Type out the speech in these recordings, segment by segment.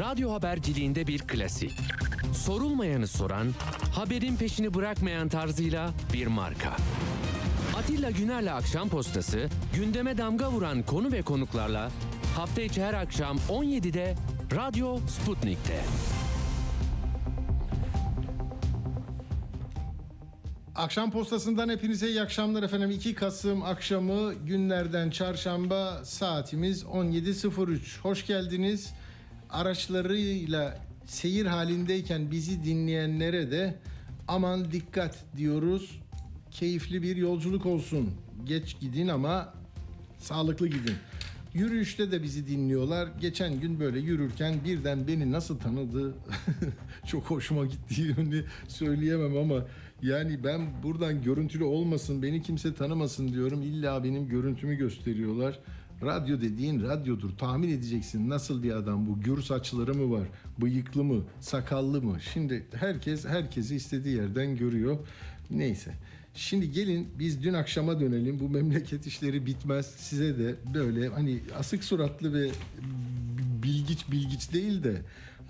radyo haberciliğinde bir klasik. Sorulmayanı soran, haberin peşini bırakmayan tarzıyla bir marka. Atilla Güner'le Akşam Postası, gündeme damga vuran konu ve konuklarla hafta içi her akşam 17'de Radyo Sputnik'te. Akşam postasından hepinize iyi akşamlar efendim. 2 Kasım akşamı günlerden çarşamba saatimiz 17.03. Hoş geldiniz. Araçlarıyla seyir halindeyken bizi dinleyenlere de aman dikkat diyoruz. Keyifli bir yolculuk olsun. Geç gidin ama sağlıklı gidin. Yürüyüşte de bizi dinliyorlar. Geçen gün böyle yürürken birden beni nasıl tanıdı çok hoşuma gittiğini söyleyemem ama yani ben buradan görüntülü olmasın beni kimse tanımasın diyorum. İlla benim görüntümü gösteriyorlar. Radyo dediğin radyodur. Tahmin edeceksin nasıl bir adam bu? Gür saçları mı var? Bıyıklı mı? Sakallı mı? Şimdi herkes herkesi istediği yerden görüyor. Neyse. Şimdi gelin biz dün akşama dönelim. Bu memleket işleri bitmez. Size de böyle hani asık suratlı ve bilgiç bilgiç değil de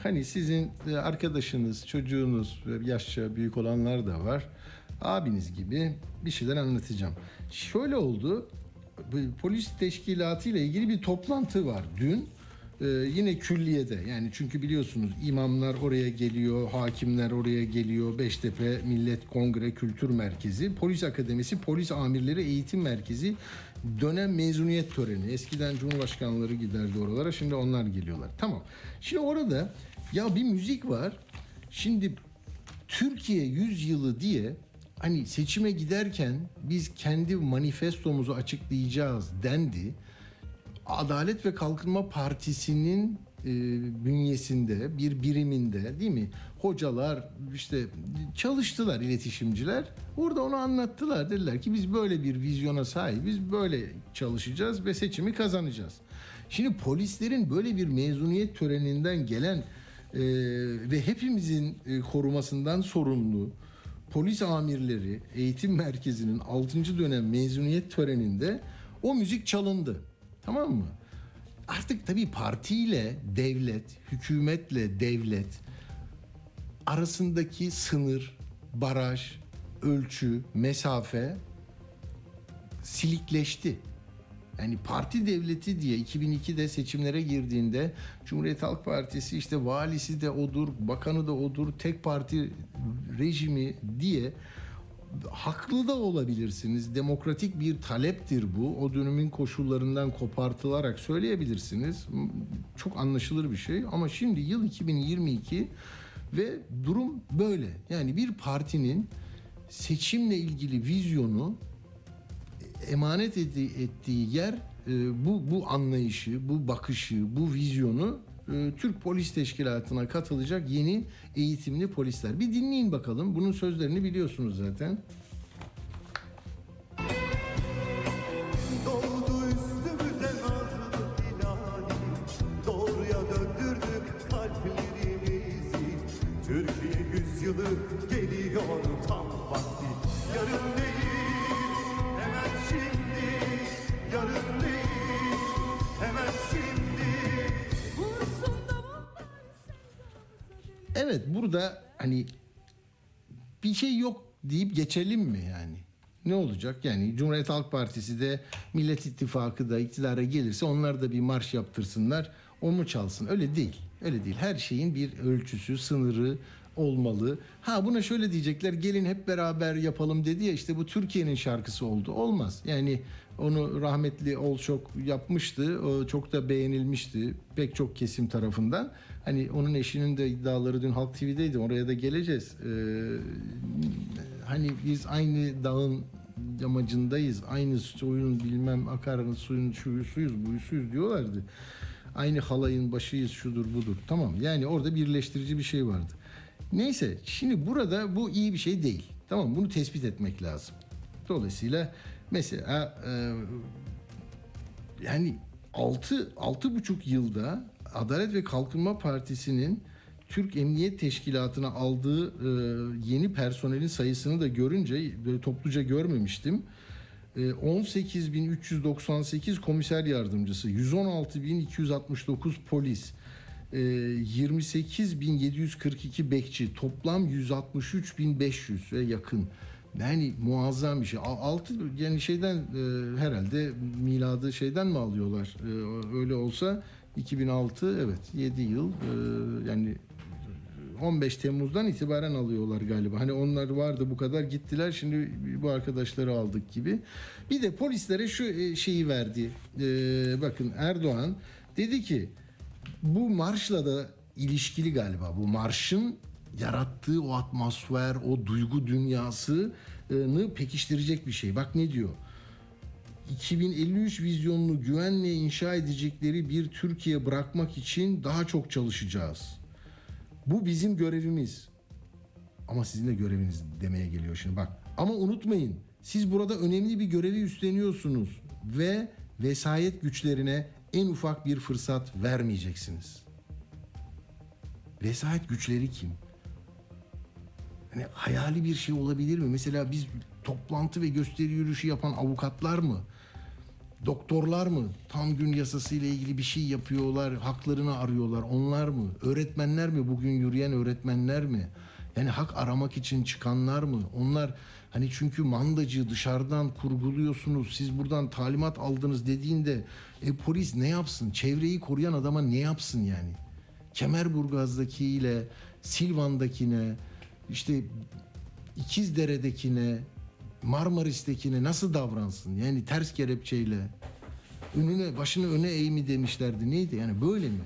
hani sizin arkadaşınız, çocuğunuz ve yaşça büyük olanlar da var. Abiniz gibi bir şeyler anlatacağım. Şöyle oldu. Polis teşkilatı ile ilgili bir toplantı var dün. Ee, yine külliyede yani çünkü biliyorsunuz imamlar oraya geliyor, hakimler oraya geliyor, Beştepe Millet Kongre Kültür Merkezi, Polis Akademisi, Polis Amirleri Eğitim Merkezi dönem mezuniyet töreni. Eskiden Cumhurbaşkanları giderdi oralara, şimdi onlar geliyorlar. Tamam. Şimdi orada ya bir müzik var. Şimdi Türkiye 100 yılı diye hani seçime giderken biz kendi manifestomuzu açıklayacağız dendi. Adalet ve Kalkınma Partisi'nin e, bünyesinde bir biriminde değil mi? Hocalar işte çalıştılar iletişimciler. Orada onu anlattılar. Dediler ki biz böyle bir vizyona sahibiz. Böyle çalışacağız ve seçimi kazanacağız. Şimdi polislerin böyle bir mezuniyet töreninden gelen e, ve hepimizin e, korumasından sorumlu polis amirleri eğitim merkezinin 6. dönem mezuniyet töreninde o müzik çalındı. Tamam mı? Artık tabii partiyle devlet, hükümetle devlet arasındaki sınır, baraj, ölçü, mesafe silikleşti. Yani parti devleti diye 2002'de seçimlere girdiğinde Cumhuriyet Halk Partisi işte valisi de odur, bakanı da odur, tek parti rejimi diye haklı da olabilirsiniz. Demokratik bir taleptir bu. O dönemin koşullarından kopartılarak söyleyebilirsiniz. Çok anlaşılır bir şey ama şimdi yıl 2022 ve durum böyle. Yani bir partinin seçimle ilgili vizyonu emanet ettiği yer bu bu anlayışı, bu bakışı, bu vizyonu Türk Polis Teşkilatı'na katılacak yeni eğitimli polisler. Bir dinleyin bakalım. Bunun sözlerini biliyorsunuz zaten. Evet burada hani bir şey yok deyip geçelim mi yani? Ne olacak? Yani Cumhuriyet Halk Partisi de Millet İttifakı da iktidara gelirse onlar da bir marş yaptırsınlar. O mu çalsın? Öyle değil. Öyle değil. Her şeyin bir ölçüsü, sınırı olmalı. Ha buna şöyle diyecekler. Gelin hep beraber yapalım dedi ya işte bu Türkiye'nin şarkısı oldu. Olmaz. Yani onu rahmetli Olçok yapmıştı. O çok da beğenilmişti pek çok kesim tarafından. Hani onun eşinin de iddiaları dün Halk TV'deydi. Oraya da geleceğiz. Ee, hani biz aynı dağın yamacındayız. Aynı suyun bilmem akarın suyun şuyu suyuz buyu suyuz diyorlardı. Aynı halayın başıyız şudur budur. Tamam yani orada birleştirici bir şey vardı. Neyse şimdi burada bu iyi bir şey değil. Tamam bunu tespit etmek lazım. Dolayısıyla mesela e, yani 6 altı buçuk yılda Adalet ve Kalkınma Partisi'nin Türk Emniyet Teşkilatı'na aldığı e, yeni personelin sayısını da görünce böyle topluca görmemiştim. E, 18.398 komiser yardımcısı, 116.269 polis, e, 28.742 bekçi toplam 163.500 ve yakın. Yani muazzam bir şey. Altı yani şeyden e, herhalde miladı şeyden mi alıyorlar? E, öyle olsa 2006 evet 7 yıl e, yani 15 Temmuz'dan itibaren alıyorlar galiba. Hani onlar vardı bu kadar gittiler şimdi bu arkadaşları aldık gibi. Bir de polislere şu e, şeyi verdi. E, bakın Erdoğan dedi ki bu marşla da ilişkili galiba. Bu marşın yarattığı o atmosfer, o duygu dünyasını pekiştirecek bir şey. Bak ne diyor? 2053 vizyonunu güvenle inşa edecekleri bir Türkiye bırakmak için daha çok çalışacağız. Bu bizim görevimiz. Ama sizin de göreviniz demeye geliyor şimdi bak. Ama unutmayın siz burada önemli bir görevi üstleniyorsunuz ve vesayet güçlerine en ufak bir fırsat vermeyeceksiniz. Vesayet güçleri kim? Hani hayali bir şey olabilir mi? Mesela biz toplantı ve gösteri yürüyüşü yapan avukatlar mı? Doktorlar mı? Tam gün yasası ile ilgili bir şey yapıyorlar, haklarını arıyorlar. Onlar mı? Öğretmenler mi? Bugün yürüyen öğretmenler mi? Yani hak aramak için çıkanlar mı? Onlar hani çünkü mandacı dışarıdan kurguluyorsunuz. Siz buradan talimat aldınız dediğinde e, polis ne yapsın? Çevreyi koruyan adama ne yapsın yani? Kemerburgaz'daki ile Silvan'dakine işte İkizdere'dekine Marmaris'tekine nasıl davransın? Yani ters kelepçeyle önüne başını öne eğ mi demişlerdi. Neydi? Yani böyle mi?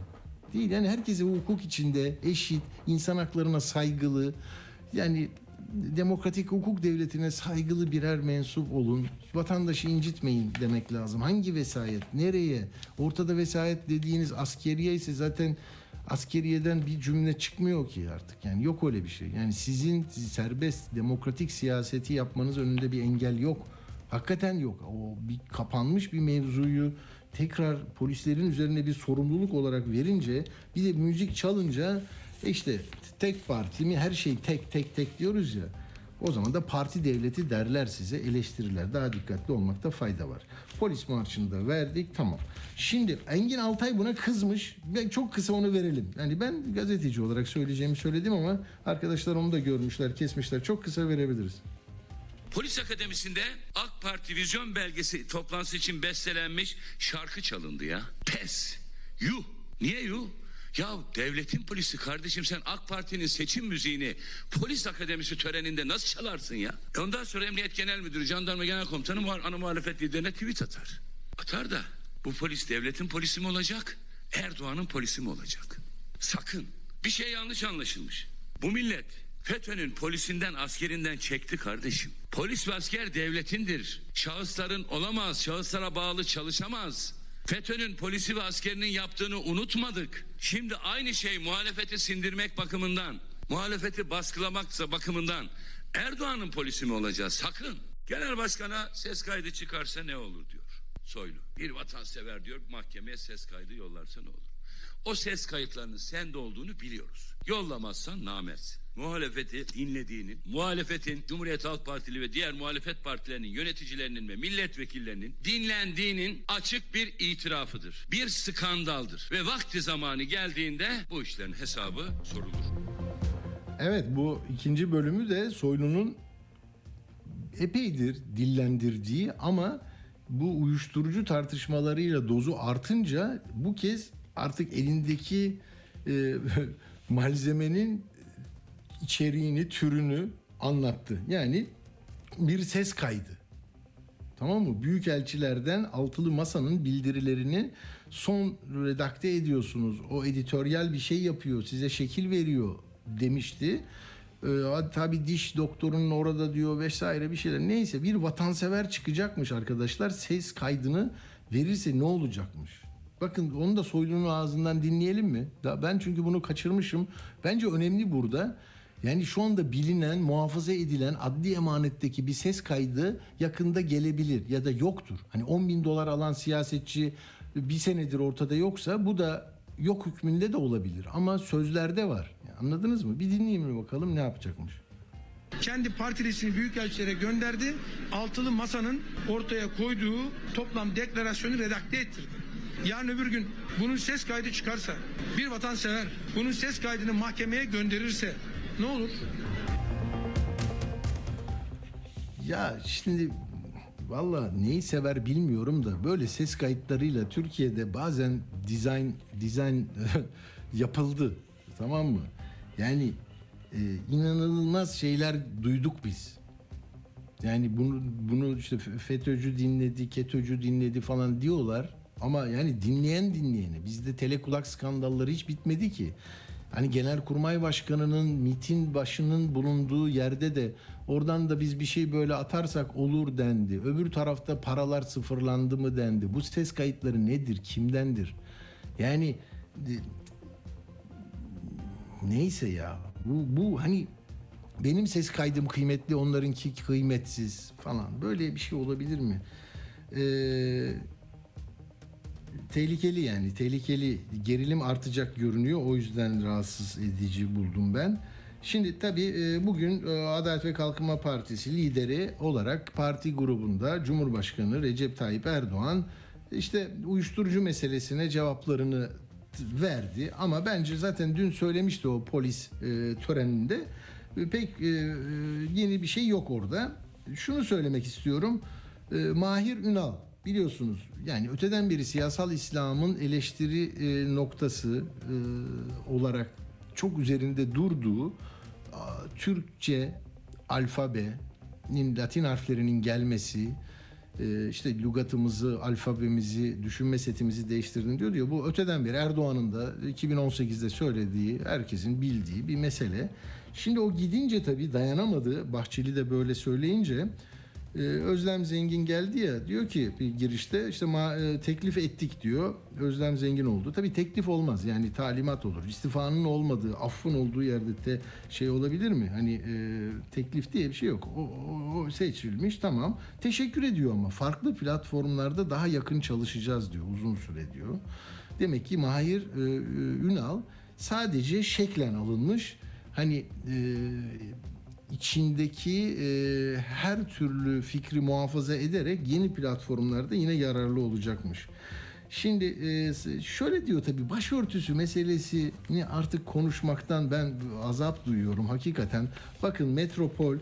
Değil. Yani herkese hukuk içinde eşit, insan haklarına saygılı, yani demokratik hukuk devletine saygılı birer mensup olun. Vatandaşı incitmeyin demek lazım. Hangi vesayet? Nereye? Ortada vesayet dediğiniz askeriye ise zaten askeriyeden bir cümle çıkmıyor ki artık. Yani yok öyle bir şey. Yani sizin serbest demokratik siyaseti yapmanız önünde bir engel yok. Hakikaten yok. O bir kapanmış bir mevzuyu tekrar polislerin üzerine bir sorumluluk olarak verince bir de müzik çalınca e işte tek parti mi her şey tek tek tek diyoruz ya. O zaman da parti devleti derler size eleştirirler. Daha dikkatli olmakta fayda var. Polis marşını da verdik tamam. Şimdi Engin Altay buna kızmış. Ben çok kısa onu verelim. Yani ben gazeteci olarak söyleyeceğimi söyledim ama arkadaşlar onu da görmüşler, kesmişler. Çok kısa verebiliriz. Polis Akademisi'nde AK Parti vizyon belgesi toplantısı için bestelenmiş şarkı çalındı ya. Pes. Yuh. Niye yuh? Ya devletin polisi kardeşim sen AK Parti'nin seçim müziğini polis akademisi töreninde nasıl çalarsın ya? E Ondan sonra Emniyet Genel Müdürü, Jandarma Genel Komutanı ana muhalefet liderine tweet atar. Atar da bu polis devletin polisi mi olacak? Erdoğan'ın polisi mi olacak? Sakın. Bir şey yanlış anlaşılmış. Bu millet FETÖ'nün polisinden askerinden çekti kardeşim. Polis ve asker devletindir. Şahısların olamaz, şahıslara bağlı çalışamaz. FETÖ'nün polisi ve askerinin yaptığını unutmadık. Şimdi aynı şey muhalefeti sindirmek bakımından, muhalefeti baskılamaksa bakımından Erdoğan'ın polisi mi olacağız? Sakın. Genel başkana ses kaydı çıkarsa ne olur diyor Soylu. Bir vatansever diyor mahkemeye ses kaydı yollarsa ne olur? O ses kayıtlarının sende olduğunu biliyoruz. Yollamazsan namertsin. Muhalefeti dinlediğinin, muhalefetin Cumhuriyet Halk Partili ve diğer muhalefet partilerinin yöneticilerinin ve milletvekillerinin dinlendiğinin açık bir itirafıdır. Bir skandaldır. Ve vakti zamanı geldiğinde bu işlerin hesabı sorulur. Evet bu ikinci bölümü de Soylu'nun epeydir dillendirdiği ama bu uyuşturucu tartışmalarıyla dozu artınca bu kez artık elindeki e, malzemenin içeriğini, türünü anlattı. Yani bir ses kaydı. Tamam mı? Büyükelçilerden altılı masanın bildirilerini son redakte ediyorsunuz. O editoryal bir şey yapıyor, size şekil veriyor demişti. Ee, tabii diş doktorunun orada diyor vesaire bir şeyler. Neyse bir vatansever çıkacakmış arkadaşlar. Ses kaydını verirse ne olacakmış? Bakın onu da Soylu'nun ağzından dinleyelim mi? Ben çünkü bunu kaçırmışım. Bence önemli burada. Yani şu anda bilinen, muhafaza edilen adli emanetteki bir ses kaydı yakında gelebilir ya da yoktur. Hani 10 bin dolar alan siyasetçi bir senedir ortada yoksa bu da yok hükmünde de olabilir. Ama sözlerde var. Anladınız mı? Bir dinleyelim bakalım ne yapacakmış. kendi partilisini büyükelçilere gönderdi. Altılı masanın ortaya koyduğu toplam deklarasyonu redakte ettirdi. yarın öbür gün bunun ses kaydı çıkarsa, bir vatansever bunun ses kaydını mahkemeye gönderirse ne olur? Ya şimdi valla neyi sever bilmiyorum da böyle ses kayıtlarıyla Türkiye'de bazen dizayn dizayn yapıldı. Tamam mı? Yani e, inanılmaz şeyler duyduk biz. Yani bunu bunu işte FETÖ'cü dinledi, KETÖ'cü dinledi falan diyorlar. Ama yani dinleyen dinleyeni. Bizde telekulak skandalları hiç bitmedi ki. Hani Genelkurmay Başkanı'nın MIT'in başının bulunduğu yerde de oradan da biz bir şey böyle atarsak olur dendi. Öbür tarafta paralar sıfırlandı mı dendi. Bu ses kayıtları nedir? Kimdendir? Yani e, neyse ya. Bu, bu hani benim ses kaydım kıymetli onlarınki kıymetsiz falan. Böyle bir şey olabilir mi? Eee tehlikeli yani tehlikeli gerilim artacak görünüyor o yüzden rahatsız edici buldum ben. Şimdi tabii e, bugün e, Adalet ve Kalkınma Partisi lideri olarak parti grubunda Cumhurbaşkanı Recep Tayyip Erdoğan işte uyuşturucu meselesine cevaplarını verdi ama bence zaten dün söylemişti o polis e, töreninde pek yeni bir şey yok orada. Şunu söylemek istiyorum. Mahir Ünal biliyorsunuz yani öteden beri siyasal İslam'ın eleştiri e, noktası e, olarak çok üzerinde durduğu a, Türkçe alfabenin Latin harflerinin gelmesi e, işte lügatımızı, alfabemizi, düşünme setimizi değiştirdin diyor diyor. Bu öteden beri Erdoğan'ın da 2018'de söylediği, herkesin bildiği bir mesele. Şimdi o gidince tabii dayanamadı. Bahçeli de böyle söyleyince ee, Özlem Zengin geldi ya diyor ki bir girişte işte ma- e, teklif ettik diyor. Özlem Zengin oldu. Tabii teklif olmaz yani talimat olur. İstifanın olmadığı, affın olduğu yerde de şey olabilir mi? Hani e, teklif diye bir şey yok. O, o, o seçilmiş tamam. Teşekkür ediyor ama farklı platformlarda daha yakın çalışacağız diyor uzun süre diyor. Demek ki Mahir e, e, Ünal sadece şeklen alınmış. Hani e, içindeki e, her türlü fikri muhafaza ederek yeni platformlarda yine yararlı olacakmış. Şimdi e, şöyle diyor tabii başörtüsü meselesini artık konuşmaktan ben azap duyuyorum hakikaten. Bakın Metropol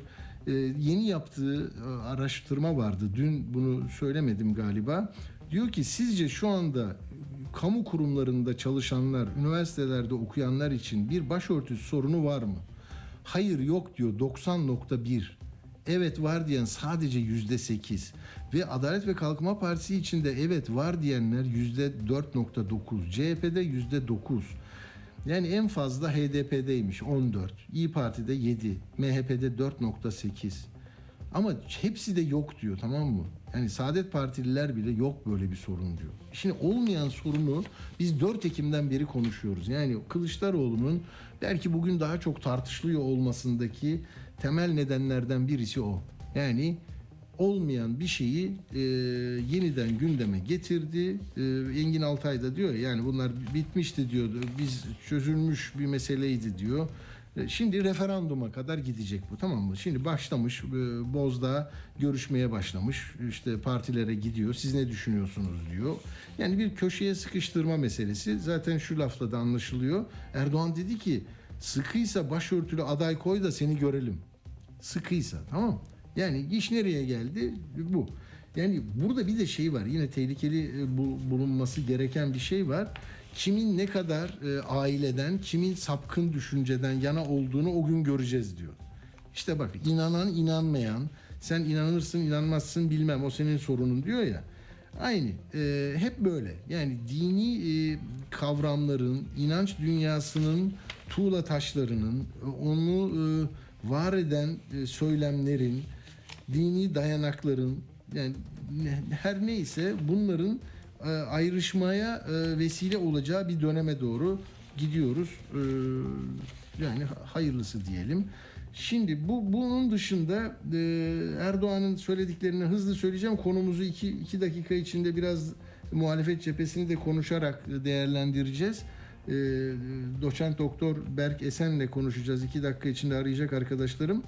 e, yeni yaptığı e, araştırma vardı. Dün bunu söylemedim galiba. Diyor ki sizce şu anda kamu kurumlarında çalışanlar, üniversitelerde okuyanlar için bir başörtüsü sorunu var mı? Hayır yok diyor 90.1. Evet var diyen sadece yüzde 8 ve Adalet ve Kalkınma Partisi içinde evet var diyenler yüzde 4.9 CHP'de yüzde 9 yani en fazla HDP'deymiş 14 İyi Parti'de 7 MHP'de 4.8 ama hepsi de yok diyor tamam mı? Yani Saadet Partililer bile yok böyle bir sorun diyor. Şimdi olmayan sorunu biz 4 Ekim'den beri konuşuyoruz. Yani Kılıçdaroğlu'nun belki bugün daha çok tartışılıyor olmasındaki temel nedenlerden birisi o. Yani olmayan bir şeyi e, yeniden gündeme getirdi. E, Engin Altay da diyor ya, yani bunlar bitmişti diyordu. Biz çözülmüş bir meseleydi diyor. E, Şimdi referanduma kadar gidecek bu tamam mı? Şimdi başlamış e, Bozdağ görüşmeye başlamış. İşte partilere gidiyor. Siz ne düşünüyorsunuz diyor. Yani bir köşeye sıkıştırma meselesi. Zaten şu lafla da anlaşılıyor. Erdoğan dedi ki sıkıysa başörtülü aday koy da seni görelim. Sıkıysa tamam Yani iş nereye geldi? Bu. Yani burada bir de şey var. Yine tehlikeli e, bu- bulunması gereken bir şey var. Kimin ne kadar e, aileden, kimin sapkın düşünceden yana olduğunu o gün göreceğiz diyor. İşte bak inanan inanmayan, sen inanırsın inanmazsın bilmem o senin sorunun diyor ya. Aynı. E, hep böyle. Yani dini e, kavramların, inanç dünyasının tuğla taşlarının, e, onu e, var eden e, söylemlerin, dini dayanakların yani her neyse bunların ayrışmaya e, vesile olacağı bir döneme doğru gidiyoruz. E, yani hayırlısı diyelim. Şimdi bu bunun dışında e, Erdoğan'ın söylediklerini hızlı söyleyeceğim. Konumuzu iki, iki dakika içinde biraz muhalefet cephesini de konuşarak değerlendireceğiz. E, doçent doktor Berk Esen'le konuşacağız. İki dakika içinde arayacak arkadaşlarım.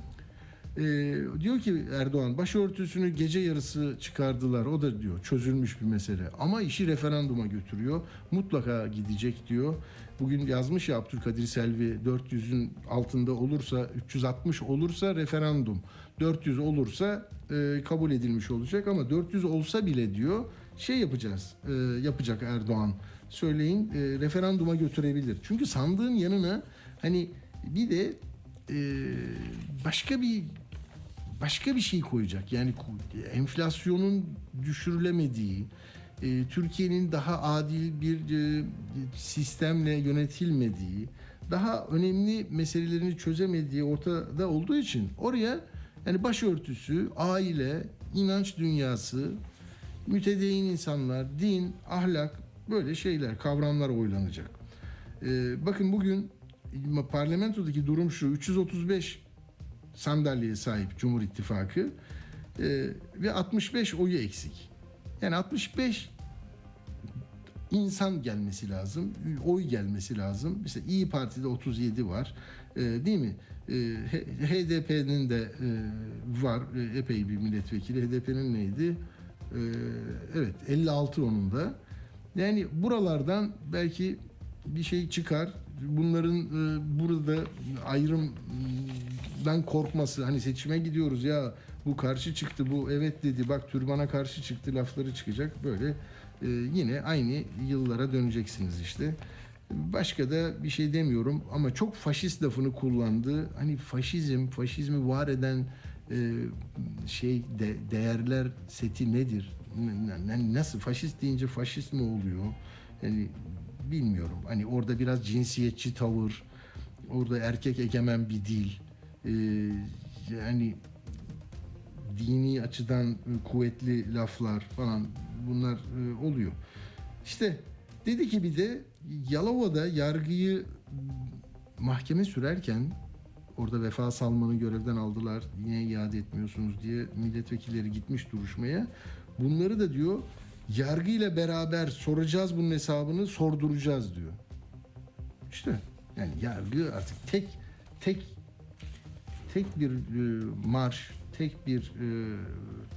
Ee, diyor ki Erdoğan başörtüsünü gece yarısı çıkardılar. O da diyor çözülmüş bir mesele. Ama işi referanduma götürüyor. Mutlaka gidecek diyor. Bugün yazmış ya Abdülkadir Selvi 400'ün altında olursa 360 olursa referandum. 400 olursa e, kabul edilmiş olacak ama 400 olsa bile diyor şey yapacağız. e, yapacak Erdoğan. Söyleyin e, referanduma götürebilir. Çünkü sandığın yanına hani bir de e, başka bir başka bir şey koyacak. Yani enflasyonun düşürülemediği, e, Türkiye'nin daha adil bir e, sistemle yönetilmediği, daha önemli meselelerini çözemediği ortada olduğu için oraya yani başörtüsü, aile, inanç dünyası, mütedeyyin insanlar, din, ahlak böyle şeyler, kavramlar oylanacak. E, bakın bugün parlamentodaki durum şu 335 sandalyeye sahip Cumhur İttifakı e, ve 65 oyu eksik. Yani 65 insan gelmesi lazım, oy gelmesi lazım. Mesela İyi Parti'de 37 var, e, değil mi? E, HDP'nin de e, var e, epey bir milletvekili. HDP'nin neydi? E, evet 56 onun da. Yani buralardan belki bir şey çıkar. Bunların e, burada ayrımdan korkması hani seçime gidiyoruz ya bu karşı çıktı bu evet dedi bak türbana karşı çıktı lafları çıkacak böyle e, yine aynı yıllara döneceksiniz işte. Başka da bir şey demiyorum ama çok faşist lafını kullandı. Hani faşizm, faşizmi var eden e, şey de, değerler seti nedir? Nasıl faşist deyince faşist mi oluyor? Yani bilmiyorum. Hani orada biraz cinsiyetçi tavır, orada erkek egemen bir dil. e, yani dini açıdan kuvvetli laflar falan bunlar e, oluyor. İşte dedi ki bir de Yalova'da yargıyı mahkeme sürerken orada Vefa Salman'ı görevden aldılar. Niye iade etmiyorsunuz diye milletvekilleri gitmiş duruşmaya. Bunları da diyor yargıyla beraber soracağız bunun hesabını sorduracağız diyor. İşte yani yargı artık tek tek tek bir e, marş, tek bir e,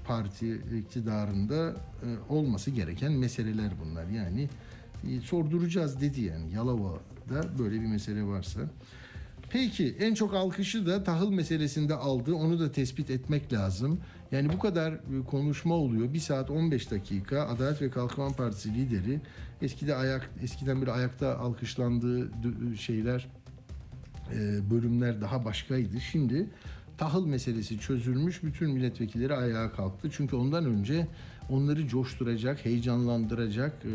parti iktidarında e, olması gereken meseleler bunlar. Yani e, sorduracağız dedi yani Yalova'da böyle bir mesele varsa. Peki en çok alkışı da tahıl meselesinde aldı. Onu da tespit etmek lazım. Yani bu kadar e, konuşma oluyor. 1 saat 15 dakika Adalet ve Kalkınma Partisi lideri eskide ayak eskiden beri ayakta alkışlandığı dü- şeyler e, bölümler daha başkaydı. Şimdi tahıl meselesi çözülmüş. Bütün milletvekilleri ayağa kalktı. Çünkü ondan önce onları coşturacak, heyecanlandıracak, e,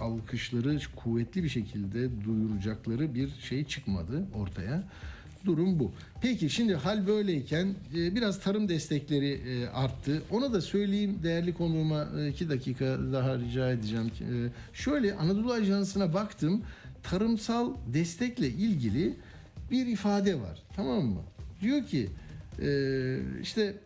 alkışları kuvvetli bir şekilde duyuracakları bir şey çıkmadı ortaya. Durum bu. Peki şimdi hal böyleyken e, biraz tarım destekleri e, arttı. Ona da söyleyeyim değerli konuğuma e, iki dakika daha rica edeceğim. Şöyle Anadolu Ajansı'na baktım. Tarımsal destekle ilgili bir ifade var. Tamam mı? Diyor ki işte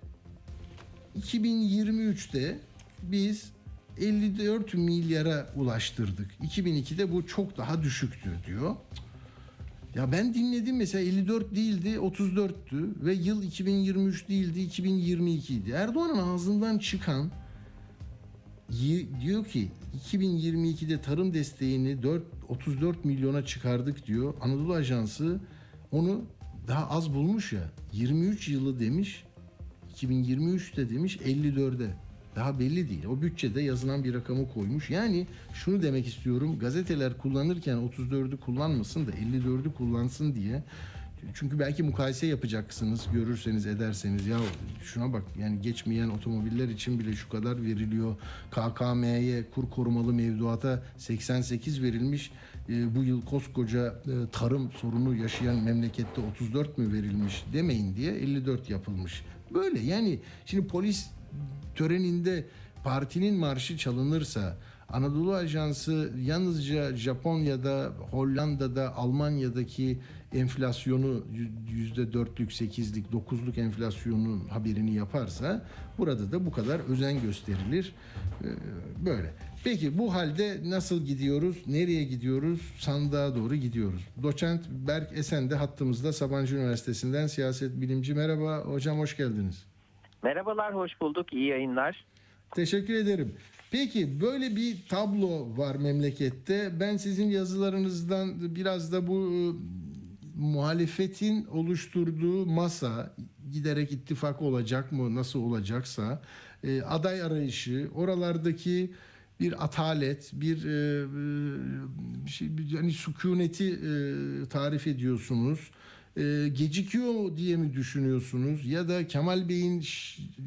2023'te biz 54 milyara ulaştırdık. 2002'de bu çok daha düşüktü diyor. Ya ben dinledim mesela 54 değildi 34'tü ve yıl 2023 değildi 2022 idi. Erdoğan'ın ağzından çıkan diyor ki 2022'de tarım desteğini 4 34 milyona çıkardık diyor. Anadolu Ajansı onu daha az bulmuş ya. 23 yılı demiş. 2023'te demiş 54'e. Daha belli değil. O bütçede yazılan bir rakamı koymuş. Yani şunu demek istiyorum. Gazeteler kullanırken 34'ü kullanmasın da 54'ü kullansın diye. Çünkü belki mukayese yapacaksınız görürseniz ederseniz ya şuna bak yani geçmeyen otomobiller için bile şu kadar veriliyor. KKM'ye kur korumalı mevduata 88 verilmiş. Ee, bu yıl koskoca e, tarım sorunu yaşayan memlekette 34 mü verilmiş demeyin diye 54 yapılmış. Böyle yani şimdi polis töreninde partinin marşı çalınırsa Anadolu Ajansı yalnızca Japonya'da, Hollanda'da, Almanya'daki enflasyonu yüzde dörtlük, sekizlik, dokuzluk enflasyonun haberini yaparsa burada da bu kadar özen gösterilir. Ee, Böyle. Peki bu halde nasıl gidiyoruz? Nereye gidiyoruz? Sandığa doğru gidiyoruz. Doçent Berk Esen de hattımızda Sabancı Üniversitesi'nden siyaset bilimci. Merhaba hocam hoş geldiniz. Merhabalar, hoş bulduk. İyi yayınlar. Teşekkür ederim. Peki böyle bir tablo var memlekette. Ben sizin yazılarınızdan biraz da bu e, muhalefetin oluşturduğu masa giderek ittifak olacak mı nasıl olacaksa e, aday arayışı oralardaki bir atalet bir e, e, şey bir, sükuneti tarif ediyorsunuz. E, gecikiyor diye mi düşünüyorsunuz ya da Kemal Bey'in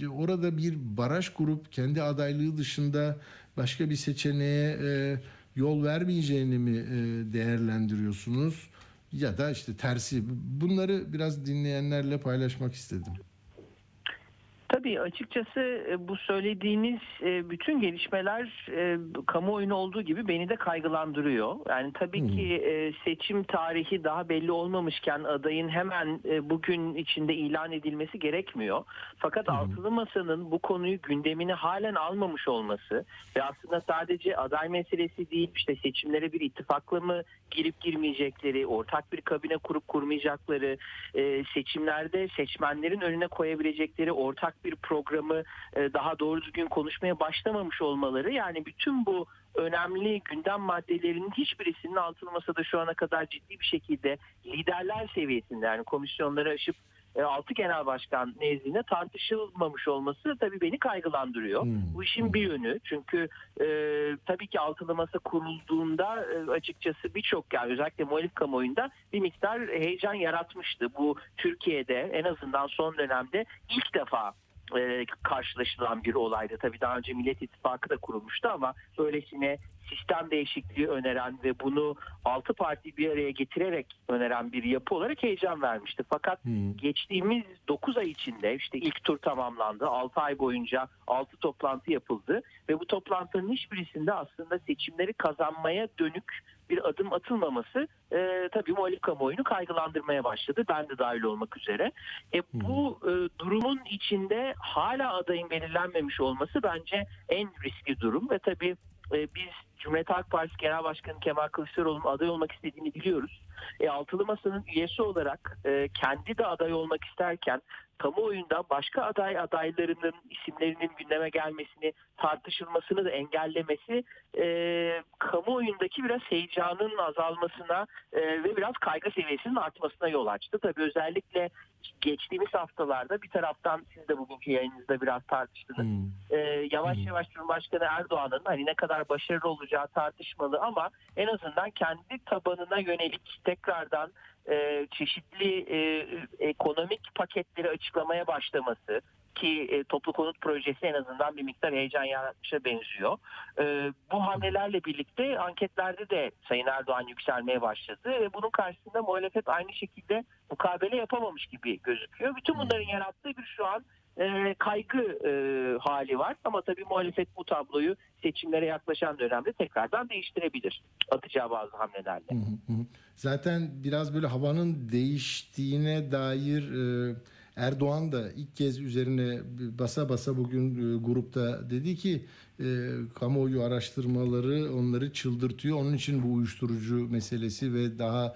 orada bir baraj kurup kendi adaylığı dışında başka bir seçeneğe e, yol vermeyeceğini mi e, değerlendiriyorsunuz ya da işte tersi bunları biraz dinleyenlerle paylaşmak istedim. Tabii açıkçası e, bu söylediğiniz e, bütün gelişmeler e, kamuoyunu olduğu gibi beni de kaygılandırıyor. Yani tabii ki e, seçim tarihi daha belli olmamışken adayın hemen bugün içinde ilan edilmesi gerekmiyor. Fakat Altılı Masa'nın bu konuyu gündemine halen almamış olması ve aslında sadece aday meselesi değil işte seçimlere bir ittifakla mı girip girmeyecekleri, ortak bir kabine kurup kurmayacakları, seçimlerde seçmenlerin önüne koyabilecekleri ortak bir programı e, daha doğru düzgün konuşmaya başlamamış olmaları yani bütün bu önemli gündem maddelerinin hiçbirisinin altılı masada şu ana kadar ciddi bir şekilde liderler seviyesinde yani komisyonları aşıp e, altı genel başkan nezdinde tartışılmamış olması tabii beni kaygılandırıyor. Hmm. Bu işin bir yönü çünkü e, tabii ki altılı masa kurulduğunda e, açıkçası birçok yani özellikle muhalif kamuoyunda bir miktar heyecan yaratmıştı. Bu Türkiye'de en azından son dönemde ilk defa e, karşılaşılan bir olaydı. Tabii daha önce Millet İttifakı da kurulmuştu ama böylesine sistem değişikliği öneren ve bunu altı parti bir araya getirerek öneren bir yapı olarak heyecan vermişti. Fakat Hmm. geçtiğimiz 9 ay içinde işte ilk tur tamamlandı. 6 ay boyunca 6 toplantı yapıldı ve bu toplantıların hiçbirisinde aslında seçimleri kazanmaya dönük bir adım atılmaması e, tabii muhalif kamuoyunu kaygılandırmaya başladı. Ben de dahil olmak üzere. E, bu e, durumun içinde hala adayın belirlenmemiş olması bence en riskli durum ve tabii e, biz Cumhuriyet Halk Partisi Genel Başkanı Kemal Kılıçdaroğlu'nun aday olmak istediğini biliyoruz. E, Altılı Masa'nın üyesi olarak e, kendi de aday olmak isterken kamuoyunda başka aday adaylarının isimlerinin gündeme gelmesini tartışılmasını da engellemesi e, kamuoyundaki biraz heyecanın azalmasına e, ve biraz kaygı seviyesinin artmasına yol açtı. Tabii özellikle geçtiğimiz haftalarda bir taraftan siz de bugünkü yayınınızda biraz tartıştınız. Hmm. Ee, yavaş yavaş Cumhurbaşkanı Erdoğan'ın hani ne kadar başarılı olacağı tartışmalı ama en azından kendi tabanına yönelik tekrardan e, çeşitli e, ekonomik paketleri açıklamaya başlaması ki e, toplu konut projesi en azından bir miktar heyecan yaratmışa benziyor. E, bu hamlelerle birlikte anketlerde de Sayın Erdoğan yükselmeye başladı ve bunun karşısında muhalefet aynı şekilde mukabele yapamamış gibi gözüküyor. Bütün bunların yarattığı bir şu an e, kaygı e, hali var ama tabii muhalefet bu tabloyu seçimlere yaklaşan dönemde tekrardan değiştirebilir atacağı bazı hamlelerle. Zaten biraz böyle havanın değiştiğine dair e, Erdoğan da ilk kez üzerine basa basa bugün e, grupta dedi ki kamuoyu araştırmaları onları çıldırtıyor. Onun için bu uyuşturucu meselesi ve daha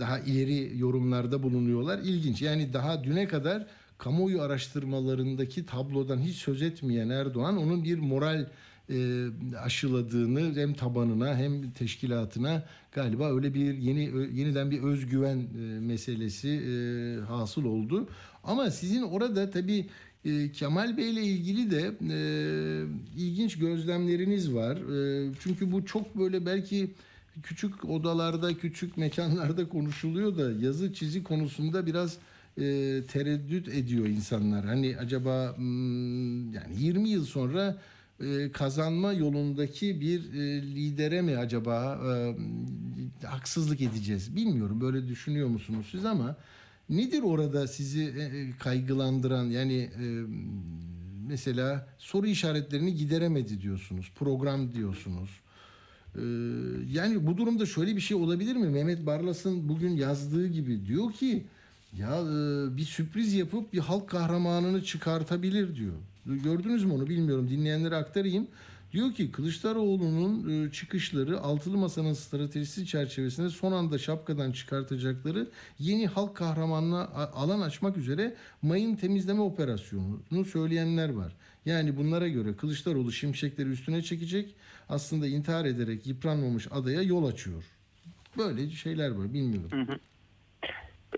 daha ileri yorumlarda bulunuyorlar. İlginç. Yani daha düne kadar kamuoyu araştırmalarındaki tablodan hiç söz etmeyen Erdoğan onun bir moral e, aşıladığını hem tabanına hem teşkilatına galiba öyle bir yeni yeniden bir özgüven e, meselesi e, hasıl oldu. Ama sizin orada tabii e, Kemal Bey ile ilgili de e, ilginç gözlemleriniz var. E, çünkü bu çok böyle belki küçük odalarda, küçük mekanlarda konuşuluyor da yazı çizi konusunda biraz e, tereddüt ediyor insanlar. Hani acaba hmm, yani 20 yıl sonra e, kazanma yolundaki bir e, lidere mi acaba e, haksızlık edeceğiz? Bilmiyorum böyle düşünüyor musunuz siz ama nedir orada sizi e, e, kaygılandıran yani e, mesela soru işaretlerini gideremedi diyorsunuz. Program diyorsunuz. Ee, yani bu durumda şöyle bir şey olabilir mi? Mehmet Barlas'ın bugün yazdığı gibi diyor ki ya e, bir sürpriz yapıp bir halk kahramanını çıkartabilir diyor. Gördünüz mü onu bilmiyorum. Dinleyenlere aktarayım. Diyor ki Kılıçdaroğlu'nun e, çıkışları altılı masanın stratejisi çerçevesinde son anda şapkadan çıkartacakları yeni halk kahramanına alan açmak üzere mayın temizleme operasyonunu söyleyenler var. Yani bunlara göre Kılıçdaroğlu şimşekleri üstüne çekecek aslında intihar ederek yıpranmamış adaya yol açıyor. Böyle şeyler var bilmiyorum. E,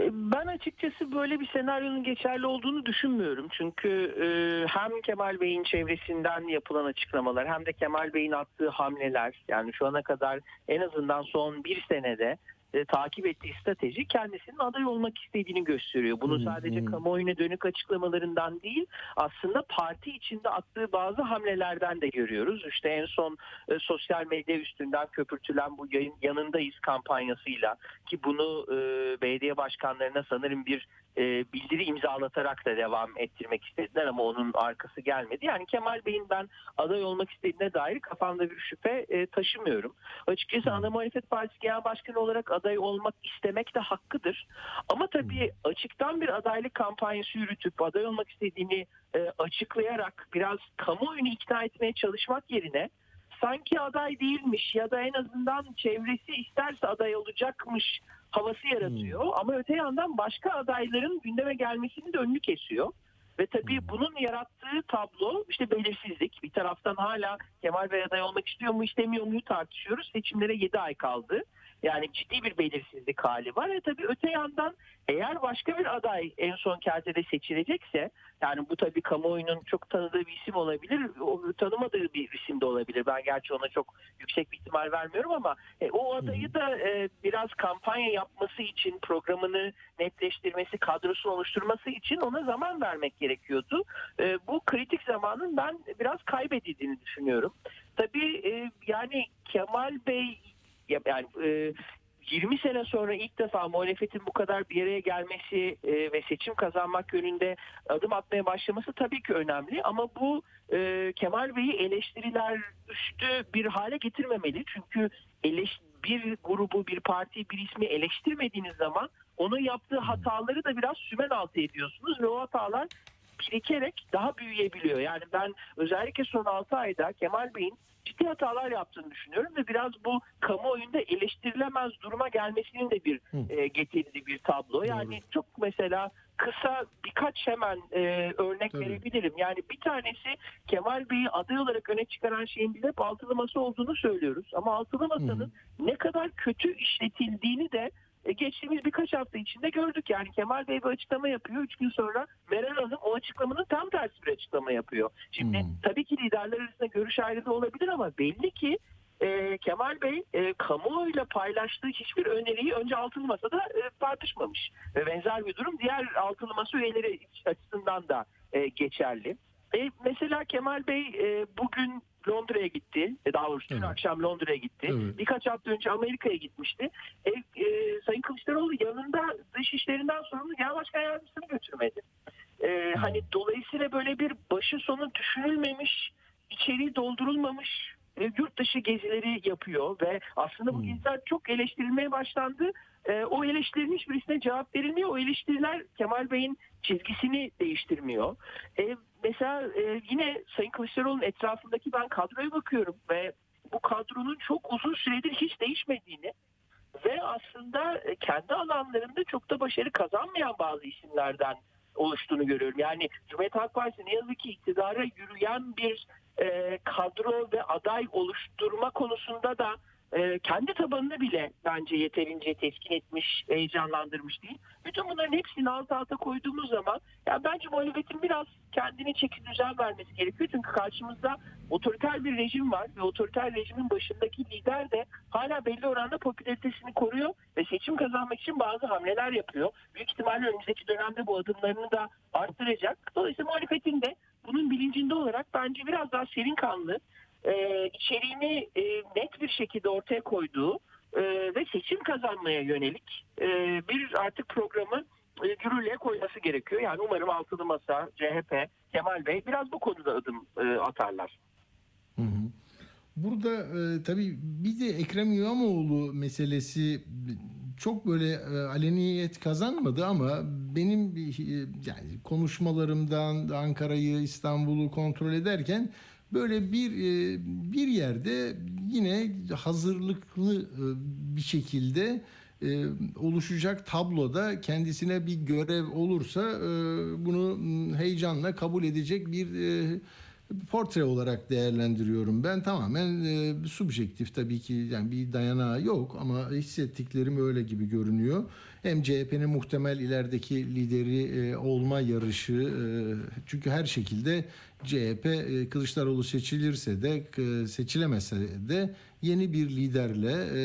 Ben açıkçası böyle bir senaryonun geçerli olduğunu düşünmüyorum. Çünkü e, hem Kemal Bey'in çevresinden yapılan açıklamalar hem de Kemal Bey'in attığı hamleler yani şu ana kadar en azından son bir senede e, takip ettiği strateji kendisinin aday olmak istediğini gösteriyor. Bunu Hmm, sadece hmm. kamuoyuna dönük açıklamalarından değil aslında parti içinde attığı bazı hamlelerden de görüyoruz. İşte en son e, sosyal medya üstünden köpürtülen bu yayın yanındayız kampanyasıyla ki bunu e, belediye başkanlarına sanırım bir e, bildiri imzalatarak da devam ettirmek istediler ama onun arkası gelmedi. Yani Kemal Bey'in ben aday olmak istediğine dair kafamda bir şüphe e, taşımıyorum. Açıkçası Ana Muhalefet Partisi Genel Başkanı olarak aday olmak istemek de hakkıdır. Ama tabii açıktan bir adaylık kampanyası yürütüp aday olmak istediğini e, açıklayarak biraz kamuoyunu ikna etmeye çalışmak yerine sanki aday değilmiş ya da en azından çevresi isterse aday olacakmış havası yaratıyor. Ama öte yandan başka adayların gündeme gelmesini de önünü kesiyor. Ve tabii bunun yarattığı tablo işte belirsizlik. Bir taraftan hala Kemal Bey aday olmak istiyor mu istemiyor mu tartışıyoruz. Seçimlere 7 ay kaldı. Yani ciddi bir belirsizlik hali var. Ve tabii öte yandan eğer başka bir aday en son kertede seçilecekse yani bu tabii kamuoyunun çok tanıdığı bir isim olabilir. O tanımadığı bir isim de olabilir. Ben gerçi ona çok yüksek bir ihtimal vermiyorum ama e, o adayı da e, biraz kampanya yapması için programını netleştirmesi, kadrosunu oluşturması için ona zaman vermek gerekiyordu. E, bu kritik zamanın ben biraz kaybedildiğini düşünüyorum. Tabii e, yani Kemal Bey yani e, 20 sene sonra ilk defa muhalefetin bu kadar bir araya gelmesi e, ve seçim kazanmak yönünde adım atmaya başlaması tabii ki önemli ama bu e, Kemal Bey'i eleştiriler üstü bir hale getirmemeli. Çünkü eleş, bir grubu, bir parti, bir ismi eleştirmediğiniz zaman onun yaptığı hataları da biraz sümen altı ediyorsunuz ve o hatalar birikerek daha büyüyebiliyor. Yani ben özellikle son 6 ayda Kemal Bey'in ciddi hatalar yaptığını düşünüyorum ve biraz bu kamuoyunda eleştirilemez duruma gelmesinin de bir e, getirdiği bir tablo. Yani çok mesela kısa birkaç hemen e, örnek Tabii. verebilirim. Yani bir tanesi Kemal Bey'i aday olarak öne çıkaran şeyin biz hep altılı masa olduğunu söylüyoruz. Ama altılı masanın ne kadar kötü işletildiğini de geçtiğimiz birkaç hafta içinde gördük. Yani Kemal Bey bir açıklama yapıyor. Üç gün sonra Meral Hanım o açıklamanın tam tersi bir açıklama yapıyor. Şimdi Hmm. tabii ki liderler arasında görüş ayrılığı olabilir ama belli ki e, Kemal Bey e, kamuoyuyla paylaştığı hiçbir öneriyi önce altılı masada e, tartışmamış. Ve benzer bir durum diğer altılı masa üyeleri açısından da e, geçerli. E, mesela Kemal Bey e, bugün Londra'ya gitti. E, daha doğrusu dün Evet. akşam Londra'ya gitti. Evet. Birkaç hafta önce Amerika'ya gitmişti. E, e, Sayın Kılıçdaroğlu yanında dış işlerinden sorumlu genel başkan yardımcısını götürmedi. E, hani dolayısıyla böyle bir başı sonu düşünülmemiş, içeriği doldurulmamış e, yurt dışı gezileri yapıyor ve aslında bu geziler çok eleştirilmeye başlandı. E, o eleştirilerin hiçbirisine cevap verilmiyor. O eleştiriler Kemal Bey'in çizgisini değiştirmiyor. E, mesela e, yine Sayın Kılıçdaroğlu'nun etrafındaki ben kadroya bakıyorum ve bu kadronun çok uzun süredir hiç değişmediğini ve aslında e, kendi alanlarında çok da başarı kazanmayan bazı isimlerden oluştuğunu görüyorum. Yani Cumhuriyet Halk Partisi ne yazık ki iktidara yürüyen bir e, kadro ve aday oluşturma konusunda da e, kendi tabanını bile bence yeterince teskin etmiş, heyecanlandırmış değil. Bütün bunların hepsini alt alta koyduğumuz zaman ya bence muhalefetin biraz kendine çeki düzen vermesi gerekiyor. Çünkü karşımızda otoriter bir rejim var ve otoriter rejimin başındaki lider de hala belli oranda popülaritesini koruyor ve seçim kazanmak için bazı hamleler yapıyor. Büyük ihtimalle önümüzdeki dönemde bu adımlarını da arttıracak. Dolayısıyla muhalefetin de bunun bilincinde olarak bence biraz daha serin kanlı, e, içeriğini e, net bir şekilde ortaya koyduğu e, ve seçim kazanmaya yönelik e, bir artık programı e, yürürlüğe koyması gerekiyor. Yani umarım Altılı Masa, CHP, Kemal Bey biraz bu konuda adım e, atarlar. Burada e, tabii bir de Ekrem İmamoğlu meselesi çok böyle e, aleniyet kazanmadı ama benim e, yani konuşmalarımdan Ankara'yı İstanbul'u kontrol ederken böyle bir e, bir yerde yine hazırlıklı e, bir şekilde e, oluşacak tabloda kendisine bir görev olursa bunu heyecanla kabul edecek bir portre olarak değerlendiriyorum. Ben tamamen subjektif tabii ki yani bir dayanağı yok ama hissettiklerim öyle gibi görünüyor. Hem CHP'nin muhtemel ilerideki lideri e, olma yarışı e, çünkü her şekilde CHP e, Kılıçdaroğlu seçilirse de e, seçilemese de yeni bir liderle e,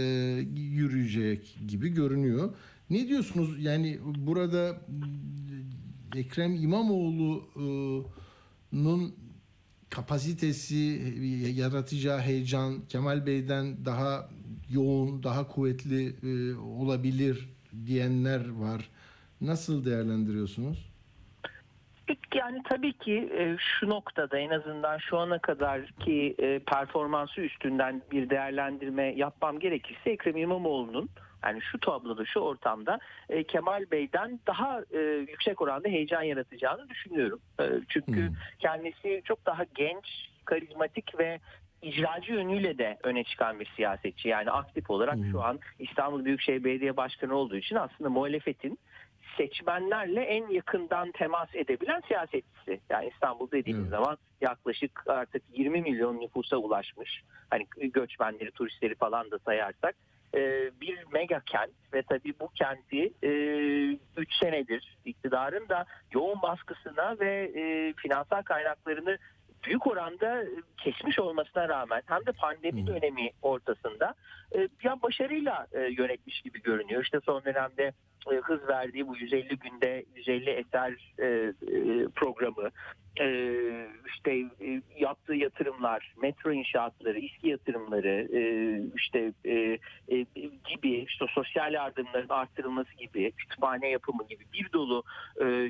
yürüyecek gibi görünüyor. Ne diyorsunuz? Yani burada m, Ekrem İmamoğlu'nun kapasitesi, yaratacağı heyecan Kemal Bey'den daha yoğun, daha kuvvetli e, olabilir diyenler var. Nasıl değerlendiriyorsunuz? Yani tabii ki e, şu noktada en azından şu ana kadarki e, performansı üstünden bir değerlendirme yapmam gerekirse Ekrem İmamoğlu'nun yani şu tabloda şu ortamda e, Kemal Bey'den daha e, yüksek oranda heyecan yaratacağını düşünüyorum. E, çünkü Hmm. kendisi çok daha genç, karizmatik ve icracı yönüyle de öne çıkan bir siyasetçi. Yani aktif olarak Hmm. şu an İstanbul Büyükşehir Belediye Başkanı olduğu için aslında muhalefetin seçmenlerle en yakından temas edebilen siyasetçisi. Yani İstanbul dediğimiz Evet. zaman yaklaşık artık 20 milyon nüfusa ulaşmış. Hani göçmenleri, turistleri falan da sayarsak e, bir mega kent ve tabii bu kenti 3 senedir iktidarın da yoğun baskısına ve e, finansal kaynaklarını büyük oranda kesmiş olmasına rağmen hem de pandemi Hı. dönemi ortasında e, ya başarıyla e, yönetmiş gibi görünüyor. İşte son dönemde e, hız verdiği bu 150 günde 150 eser programı işte yaptığı yatırımlar, metro inşaatları, İSKİ yatırımları işte gibi işte sosyal yardımların arttırılması gibi kütüphane yapımı gibi bir dolu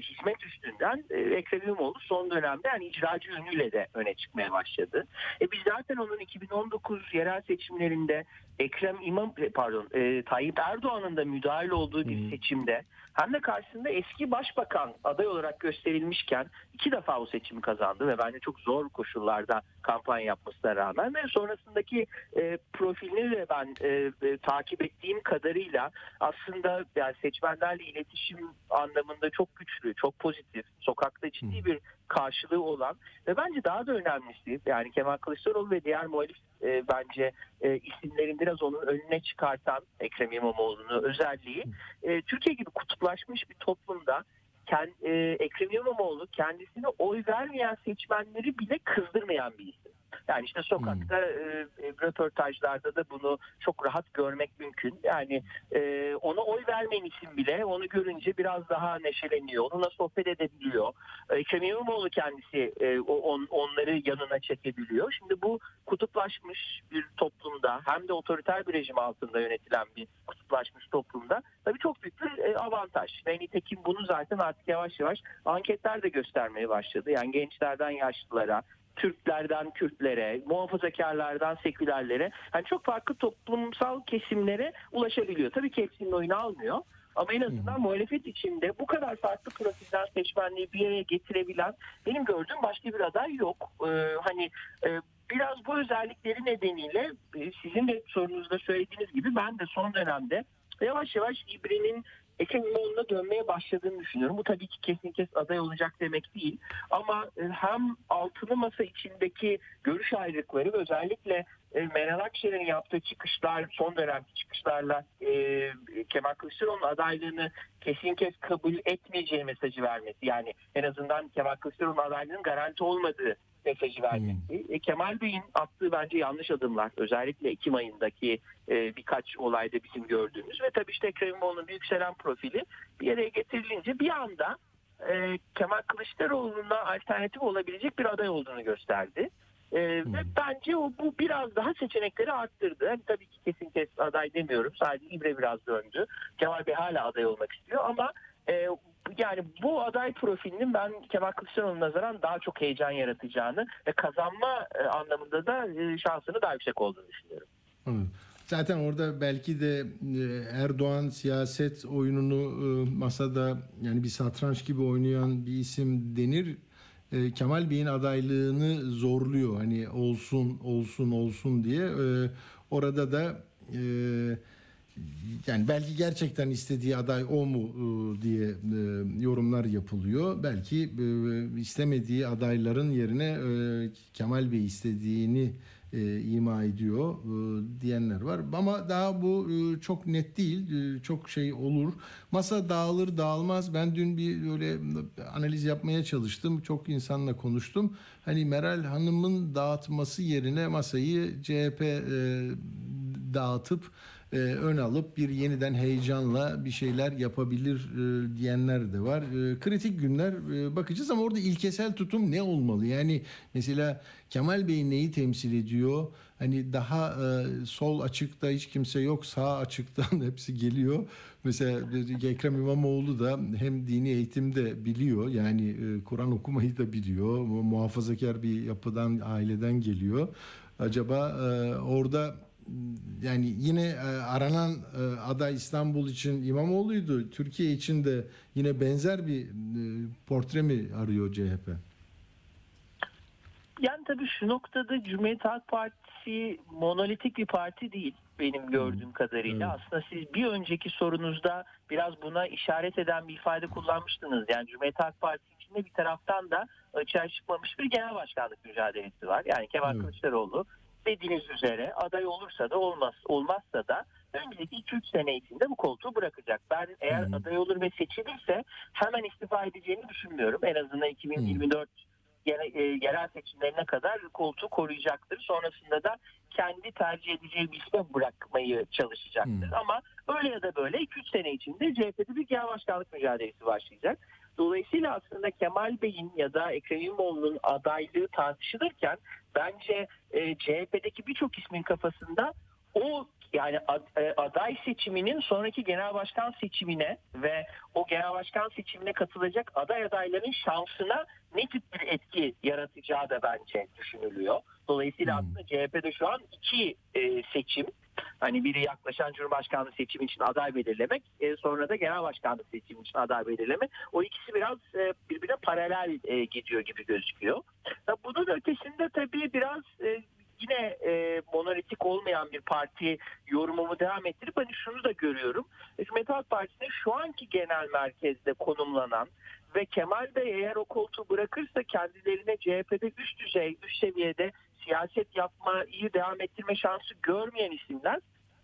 hizmet üstünden Ekrem İmamoğlu son dönemde yani icracı yönüyle de öne çıkmaya başladı. E, biz zaten onun 2019 yerel seçimlerinde Ekrem İmam e, pardon e, Tayyip Erdoğan'ın da müdahil olduğu bir Hmm. seçimde hem de karşısında eski başbakan aday olarak gösterilmişken iki defa o seçimi kazandı ve bence çok zor koşullarda kampanya yapmasına rağmen ve sonrasındaki e, profilini de ben e, e, takip ettiğim kadarıyla aslında yani seçmenlerle iletişim anlamında çok güçlü, çok pozitif, sokakta ciddi bir karşılığı olan ve bence daha da önemlisi yani Kemal Kılıçdaroğlu ve diğer muhalif e, bence e, isimlerin biraz onun önüne çıkartan Ekrem İmamoğlu'nu özelliği e, Türkiye gibi kutuplaşmış bir toplumda kend, e, Ekrem İmamoğlu kendisine oy vermeyen seçmenleri bile kızdırmayan bir isim. Yani işte sokakta e, e, röportajlarda da bunu çok rahat görmek mümkün. Yani e, ona oy vermeyen isim bile onu görünce biraz daha neşeleniyor. Onunla sohbet edebiliyor. Ekrem İmamoğlu kendisi e, on, onları yanına çekebiliyor. Şimdi bu kutuplaşmış bir toplumda hem de otoriter bir rejim altında yönetilen bir kutuplaşmış toplumda tabii çok büyük bir e, avantaj. Ve nitekim bunu zaten artık yavaş yavaş anketler de göstermeye başladı. Yani gençlerden yaşlılara, Türklerden Kürtlere, muhafazakarlardan sekülerlere yani çok farklı toplumsal kesimlere ulaşabiliyor. Tabii ki hepsinin oyunu almıyor. Ama en azından muhalefet içinde bu kadar farklı profilden seçmenliği bir araya getirebilen benim gördüğüm başka bir aday yok. Ee, hani e, biraz bu özellikleri nedeniyle e, sizin de sorunuzda söylediğiniz gibi ben de son dönemde yavaş yavaş İBRİ'nin Ekrem İmamoğlu'na dönmeye başladığını düşünüyorum. Bu tabii ki kesin kes aday olacak demek değil. Ama e, hem altılı masa içindeki görüş ayrılıkları ve özellikle e, Meral Akşener'in yaptığı çıkışlar, son dönemki çıkışlarla e, Kemal Kılıçdaroğlu'nun adaylığını kesin kes kabul etmeyeceği mesajı vermesi. Yani en azından Kemal Kılıçdaroğlu'nun adaylığının garanti olmadığı mesajı vermesi. E, Kemal Bey'in attığı bence yanlış adımlar. Özellikle Ekim ayındaki e, birkaç olayda bizim gördüğümüz ve tabii işte Ekrem İmamoğlu'nun yükselen profili bir yere getirilince bir anda e, Kemal Kılıçdaroğlu'na alternatif olabilecek bir aday olduğunu gösterdi. E, Ve bence o bu biraz daha seçenekleri arttırdı. Yani tabii ki kesin kes aday demiyorum. Sadece İbre biraz döndü. Kemal Bey hala aday olmak istiyor ama e, Yani bu aday profilinin ben Kemal Kılıçdaroğlu'na nazaran daha çok heyecan yaratacağını ve kazanma e, anlamında da e, şansını daha yüksek olduğunu düşünüyorum. Evet. Zaten orada belki de e, Erdoğan siyaset oyununu e, masada yani bir satranç gibi oynayan bir isim denir. E, Kemal Bey'in adaylığını zorluyor. Hani olsun olsun olsun diye. E, Orada da e, yani belki gerçekten istediği aday o mu e, diye e, yorumlar yapılıyor. Belki e, istemediği adayların yerine Kemal Bey istediğini e, ima ediyor e, diyenler var. Ama daha bu e, çok net değil. E, çok şey olur. Masa dağılır dağılmaz. Ben dün bir öyle analiz yapmaya çalıştım. Çok insanla konuştum. Hani Meral Hanım'ın dağıtması yerine masayı CHP e, dağıtıp e, ön alıp bir yeniden heyecanla bir şeyler yapabilir e, diyenler de var. E, kritik günler e, bakacağız ama orada ilkesel tutum ne olmalı? Yani mesela Kemal Bey neyi temsil ediyor? Hani daha e, sol açıkta hiç kimse yok, sağ açıktan hepsi geliyor. Mesela Ekrem İmamoğlu da hem dini eğitim de biliyor. Yani e, Kur'an okumayı da biliyor. Muhafazakar bir yapıdan, aileden geliyor. Acaba e, orada yani yine e, aranan e, aday İstanbul için İmamoğlu'ydu. Türkiye için de yine benzer bir e, portre mi arıyor CHP? Yani tabii şu noktada Cumhuriyet Halk Partisi monolitik bir parti değil benim gördüğüm kadarıyla. Evet. Aslında siz bir önceki sorunuzda biraz buna işaret eden bir ifade kullanmıştınız. Yani Cumhuriyet Halk Partisi içinde bir taraftan da açığa çıkmamış bir genel başkanlık mücadelesi var. Yani Kemal Evet. Kılıçdaroğlu dediğiniz üzere aday olursa da olmaz olmazsa da önümüzdeki 2-3 sene içinde bu koltuğu bırakacak. Ben eğer hı. aday olur ve seçilirse hemen istifa edeceğini düşünmüyorum. En azından 2024 gene- e, yerel seçimlerine kadar koltuğu koruyacaktır. Sonrasında da kendi tercih edeceği bir isme bırakmayı çalışacaktır. Hmm. Ama öyle ya da böyle 2-3 sene içinde CHP'de bir genel başkanlık mücadelesi başlayacak. Dolayısıyla aslında Kemal Bey'in ya da Ekrem İmamoğlu'nun adaylığı tartışılırken bence e, CHP'deki birçok ismin kafasında o yani e, aday seçiminin sonraki genel başkan seçimine ve o genel başkan seçimine katılacak aday adayların şansına ne tip bir etki yaratacağı da bence düşünülüyor. Dolayısıyla Hmm. aslında CHP'de şu an iki e, seçim Hani biri yaklaşan Cumhurbaşkanlığı seçimi için aday belirlemek, e, sonra da genel başkanlık seçimi için aday belirlemek. O ikisi biraz e, birbirine paralel e, gidiyor gibi gözüküyor. Ya Bunun ötesinde tabii biraz e, yine e, monolitik olmayan bir parti yorumumu devam ettirip hani şunu da görüyorum. Cumhuriyet Halk Partisi'nin şu anki genel merkezde konumlanan ve Kemal Bey eğer o koltuğu bırakırsa kendilerine CHP'de üst düzey, üst seviyede siyaset yapmayı devam ettirme şansı görmeyen isimler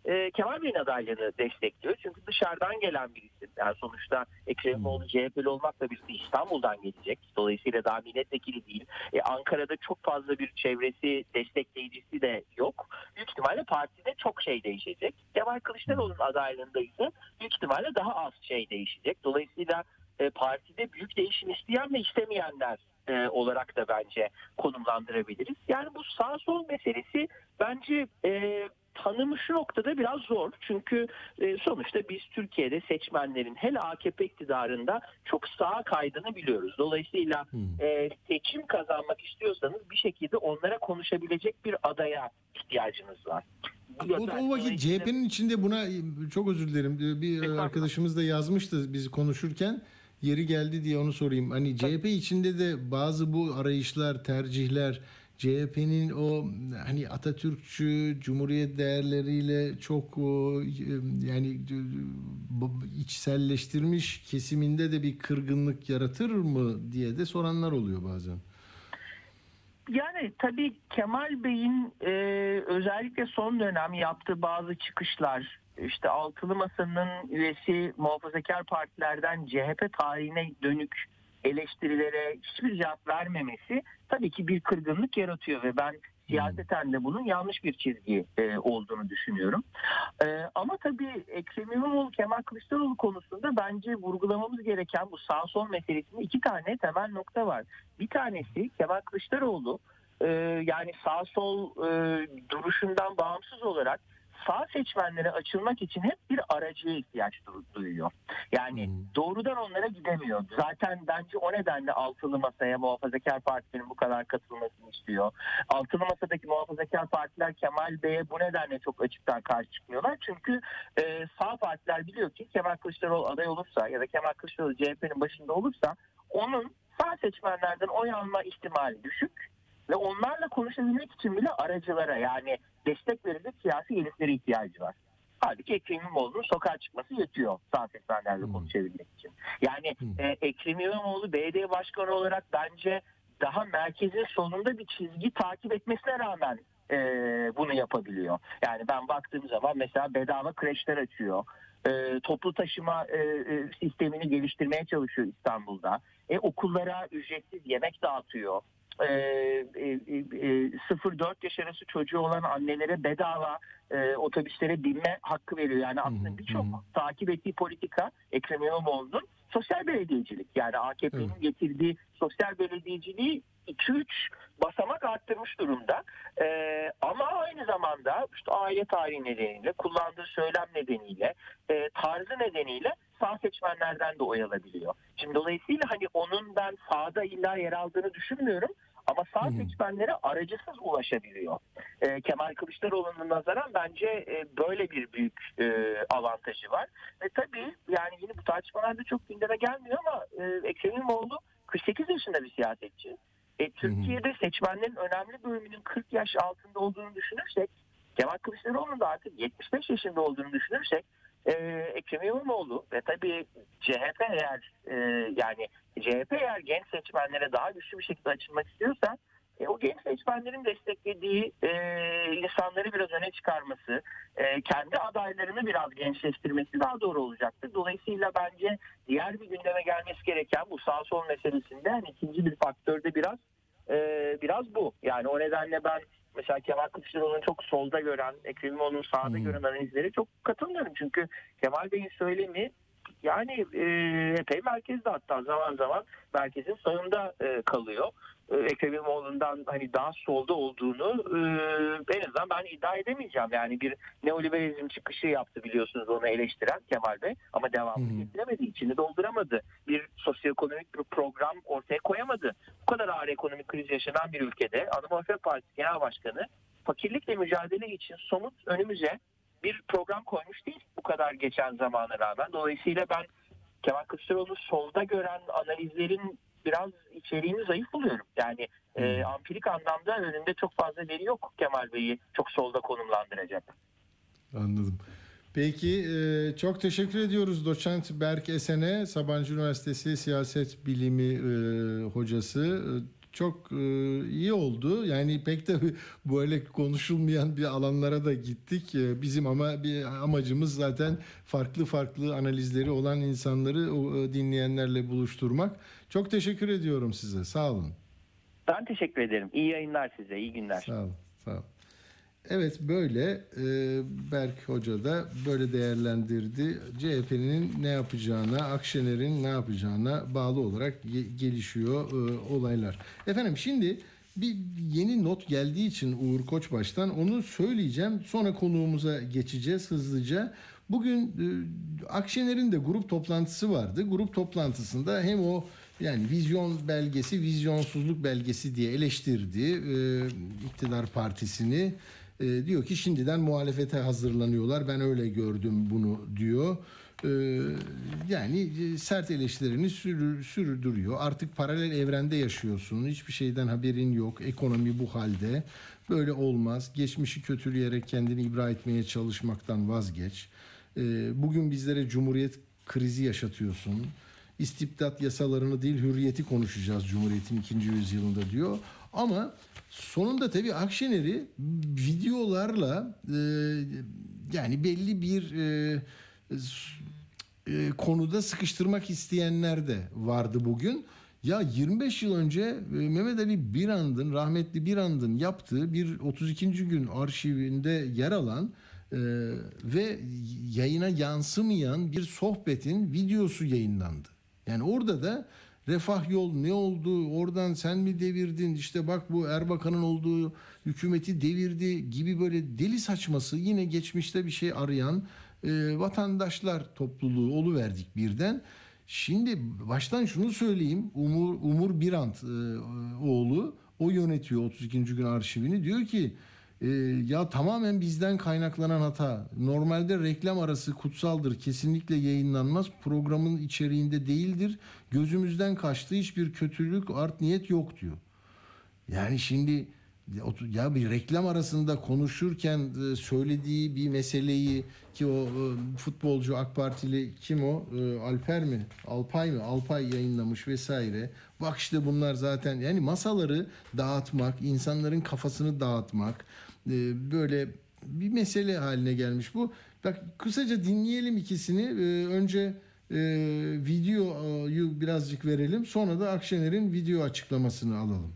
e, Kemal Bey'in adaylığını destekliyor. Çünkü dışarıdan gelen bir isim. Yani sonuçta Ekrem İmamoğlu CHP'li olmakla birlikte İstanbul'dan gelecek. Dolayısıyla daha milletvekili değil. E, Ankara'da çok fazla bir çevresi, destekleyicisi de yok. Büyük ihtimalle partide çok şey değişecek. Kemal Kılıçdaroğlu'nun adaylığında ise büyük ihtimalle daha az şey değişecek. Dolayısıyla e, partide büyük değişim isteyen ve istemeyenler e, olarak da bence konumlandırabiliriz. Yani bu sağ sol meselesi bence e, tanımı şu noktada biraz zor. Çünkü e, sonuçta biz Türkiye'de seçmenlerin hele AKP iktidarında çok sağa kaydığını biliyoruz. Dolayısıyla e, seçim kazanmak istiyorsanız bir şekilde onlara konuşabilecek bir adaya ihtiyacınız var. Bu O, o vakit CHP'nin içinde buna çok özür dilerim. Bir arkadaşımız da yazmıştı biz konuşurken. Yeri geldi diye onu sorayım. Hani CHP içinde de bazı bu arayışlar, tercihler CHP'nin o hani Atatürkçü Cumhuriyet değerleriyle çok o, yani içselleştirmiş kesiminde de bir kırgınlık yaratır mı diye de soranlar oluyor bazen. Yani tabii Kemal Bey'in e, özellikle son dönem yaptığı bazı çıkışlar, işte Altılı Masa'nın üyesi muhafazakar partilerden CHP tarihine dönük eleştirilere hiçbir cevap vermemesi tabii ki bir kırgınlık yaratıyor ve ben siyaseten de bunun yanlış bir çizgi e, olduğunu düşünüyorum. E, ama tabii Ekrem İmamoğlu, Kemal Kılıçdaroğlu konusunda bence vurgulamamız gereken bu sağ sol meselesinde iki tane temel nokta var. Bir tanesi Kemal Kılıçdaroğlu e, yani sağ sol e, duruşundan bağımsız olarak sağ seçmenlere açılmak için hep bir aracıya ihtiyaç du- duyuyor. Yani doğrudan onlara gidemiyor. Zaten bence o nedenle altılı masaya muhafazakar partilerin bu kadar katılmasını istiyor. Altılı masadaki muhafazakar partiler Kemal Bey'e bu nedenle çok açıktan karşı çıkmıyorlar. Çünkü e, sağ partiler biliyor ki Kemal Kılıçdaroğlu aday olursa ya da Kemal Kılıçdaroğlu CHP'nin başında olursa onun sağ seçmenlerden oy alma ihtimali düşük ve onlarla konuşabilmek için bile aracılara yani destek verecek siyasi heriflere ihtiyacı var. Halbuki Ekrem İmamoğlu'nun sokağa çıkması yetiyor sağ seçmenlerle konuşabilmek için. Yani e, Ekrem İmamoğlu belediye başkanı olarak bence daha merkezin sonunda bir çizgi takip etmesine rağmen e, bunu yapabiliyor. Yani ben baktığım zaman mesela bedava kreşler açıyor. E, toplu taşıma e, e, sistemini geliştirmeye çalışıyor İstanbul'da. E, okullara ücretsiz yemek dağıtıyor. E, e, e, 0-4 yaş arası çocuğu olan annelere bedava e, otobüslere binme hakkı veriyor. Yani aslında birçok takip ettiği politika Ekrem İmamoğlu'nun sosyal belediyecilik. Yani AKP'nin Evet. getirdiği sosyal belediyeciliği 2-3 basamak arttırmış durumda. E, ama aynı zamanda işte aile tarihi nedeniyle, kullandığı söylem nedeniyle, e, tarzı nedeniyle sağ seçmenlerden de oy alabiliyor. Şimdi dolayısıyla hani onun ben sağda illa yer aldığını düşünmüyorum. Ama sağ seçmenlere aracısız ulaşabiliyor. E, Kemal Kılıçdaroğlu'nun nazaran bence e, böyle bir büyük e, avantajı var. Ve tabii yani yine bu tartışmalarda çok gündeme gelmiyor ama e, Ekrem İmamoğlu 48 yaşında bir siyasetçi. E, Türkiye'de seçmenlerin önemli bölümünün 40 yaş altında olduğunu düşünürsek Kemal Kılıçdaroğlu'nun da artık 75 yaşında olduğunu düşünürsek e, Ekrem İmamoğlu ve tabii CHP eğer e, yani CHP eğer genç seçmenlere daha güçlü bir şekilde açılmak istiyorsa e, o genç seçmenlerin desteklediği e, insanları biraz öne çıkarması, e, kendi adaylarını biraz gençleştirmesi daha doğru olacaktır. Dolayısıyla bence diğer bir gündeme gelmesi gereken bu sağ sol meselesinde hani ikinci bir faktör de biraz e, biraz bu. Yani o nedenle ben mesela Kemal Kılıçdaroğlu'nu çok solda gören, Ekrem İmamoğlu'nu sağda gören analizlere çok katılmıyorum. Çünkü Kemal Bey'in söylemi yani e, epey merkezde hatta zaman zaman merkezin sağında e, kalıyor. E, Ekrem İmamoğlu'ndan hani daha solda olduğunu e, en azından ben iddia edemeyeceğim. Yani bir neoliberalizm çıkışı yaptı biliyorsunuz onu eleştiren Kemal Bey ama devamını getiremedi, içini dolduramadı. Bir sosyoekonomik bir program ortaya koyamadı. Bu kadar ağır ekonomik kriz yaşanan bir ülkede Ana Muhalefet Partisi Genel Başkanı fakirlikle mücadele için somut önümüze bir program koymuş değil bu kadar geçen zamana rağmen. Dolayısıyla ben Kemal Kılıçdaroğlu solda gören analizlerin biraz içeriğini zayıf buluyorum. Yani e, ampirik anlamda önünde çok fazla veri yok Kemal Bey'i çok solda konumlandıracak. Anladım. Peki e, çok teşekkür ediyoruz doçent Berk Esen'e Sabancı Üniversitesi Siyaset Bilimi e, hocası. Çok e, iyi oldu. Yani pek de böyle konuşulmayan bir alanlara da gittik. E, Bizim ama bir amacımız zaten farklı farklı analizleri olan insanları e, dinleyenlerle buluşturmak. Çok teşekkür ediyorum size. Sağ olun. Ben teşekkür ederim. İyi yayınlar size. iyi günler. Sağ olun. Sağ olun. Evet böyle e, Berk Hoca da böyle değerlendirdi. CHP'nin ne yapacağına, Akşener'in ne yapacağına bağlı olarak ge- gelişiyor e, olaylar. Efendim şimdi bir yeni not geldiği için Uğur Koçbaş'tan onu söyleyeceğim. Sonra konuğumuza geçeceğiz hızlıca. Bugün e, Akşener'in de grup toplantısı vardı. Grup toplantısında hem o yani vizyon belgesi, vizyonsuzluk belgesi diye eleştirdi e, iktidar partisini. E, diyor ki şimdiden muhalefete hazırlanıyorlar. Ben öyle gördüm bunu diyor. E, yani e, sert eleştirilerini sürü- sürdürüyor. Artık paralel evrende yaşıyorsun. Hiçbir şeyden haberin yok. Ekonomi bu halde. Böyle olmaz. Geçmişi kötüleyerek kendini ibra etmeye çalışmaktan vazgeç. E, bugün bizlere cumhuriyet krizi yaşatıyorsun. İstibdat yasalarını değil hürriyeti konuşacağız Cumhuriyet'in ikinci yüzyılında diyor. Ama sonunda tabii Akşener'i videolarla e, yani belli bir e, e, konuda sıkıştırmak isteyenler de vardı bugün. Ya 25 yıl önce e, Mehmet Ali Birand'ın rahmetli Birand'ın yaptığı bir 32. gün arşivinde yer alan e, ve yayına yansımayan bir sohbetin videosu yayınlandı. Yani orada da refah yol ne oldu oradan sen mi devirdin işte bak bu Erbakan'ın olduğu hükümeti devirdi gibi böyle deli saçması yine geçmişte bir şey arayan e, vatandaşlar topluluğu oluverdik birden. Şimdi baştan şunu söyleyeyim. Umur Umur Birant e, oğlu o yönetiyor 32. gün arşivini. Diyor ki e, ya tamamen bizden kaynaklanan hata. Normalde reklam arası kutsaldır. Kesinlikle yayınlanmaz. Programın içeriğinde değildir. Gözümüzden kaçtı. Hiçbir kötülük, art niyet yok diyor. Yani şimdi ya bir reklam arasında konuşurken e, söylediği bir meseleyi ki o e, futbolcu AK Partili kim o E, Alper mi Alpay mı Alpay yayınlamış vesaire bak işte bunlar zaten yani masaları dağıtmak insanların kafasını dağıtmak e, böyle bir mesele haline gelmiş bu bak kısaca dinleyelim ikisini E, önce e, videoyu birazcık verelim sonra da Akşener'in video açıklamasını alalım.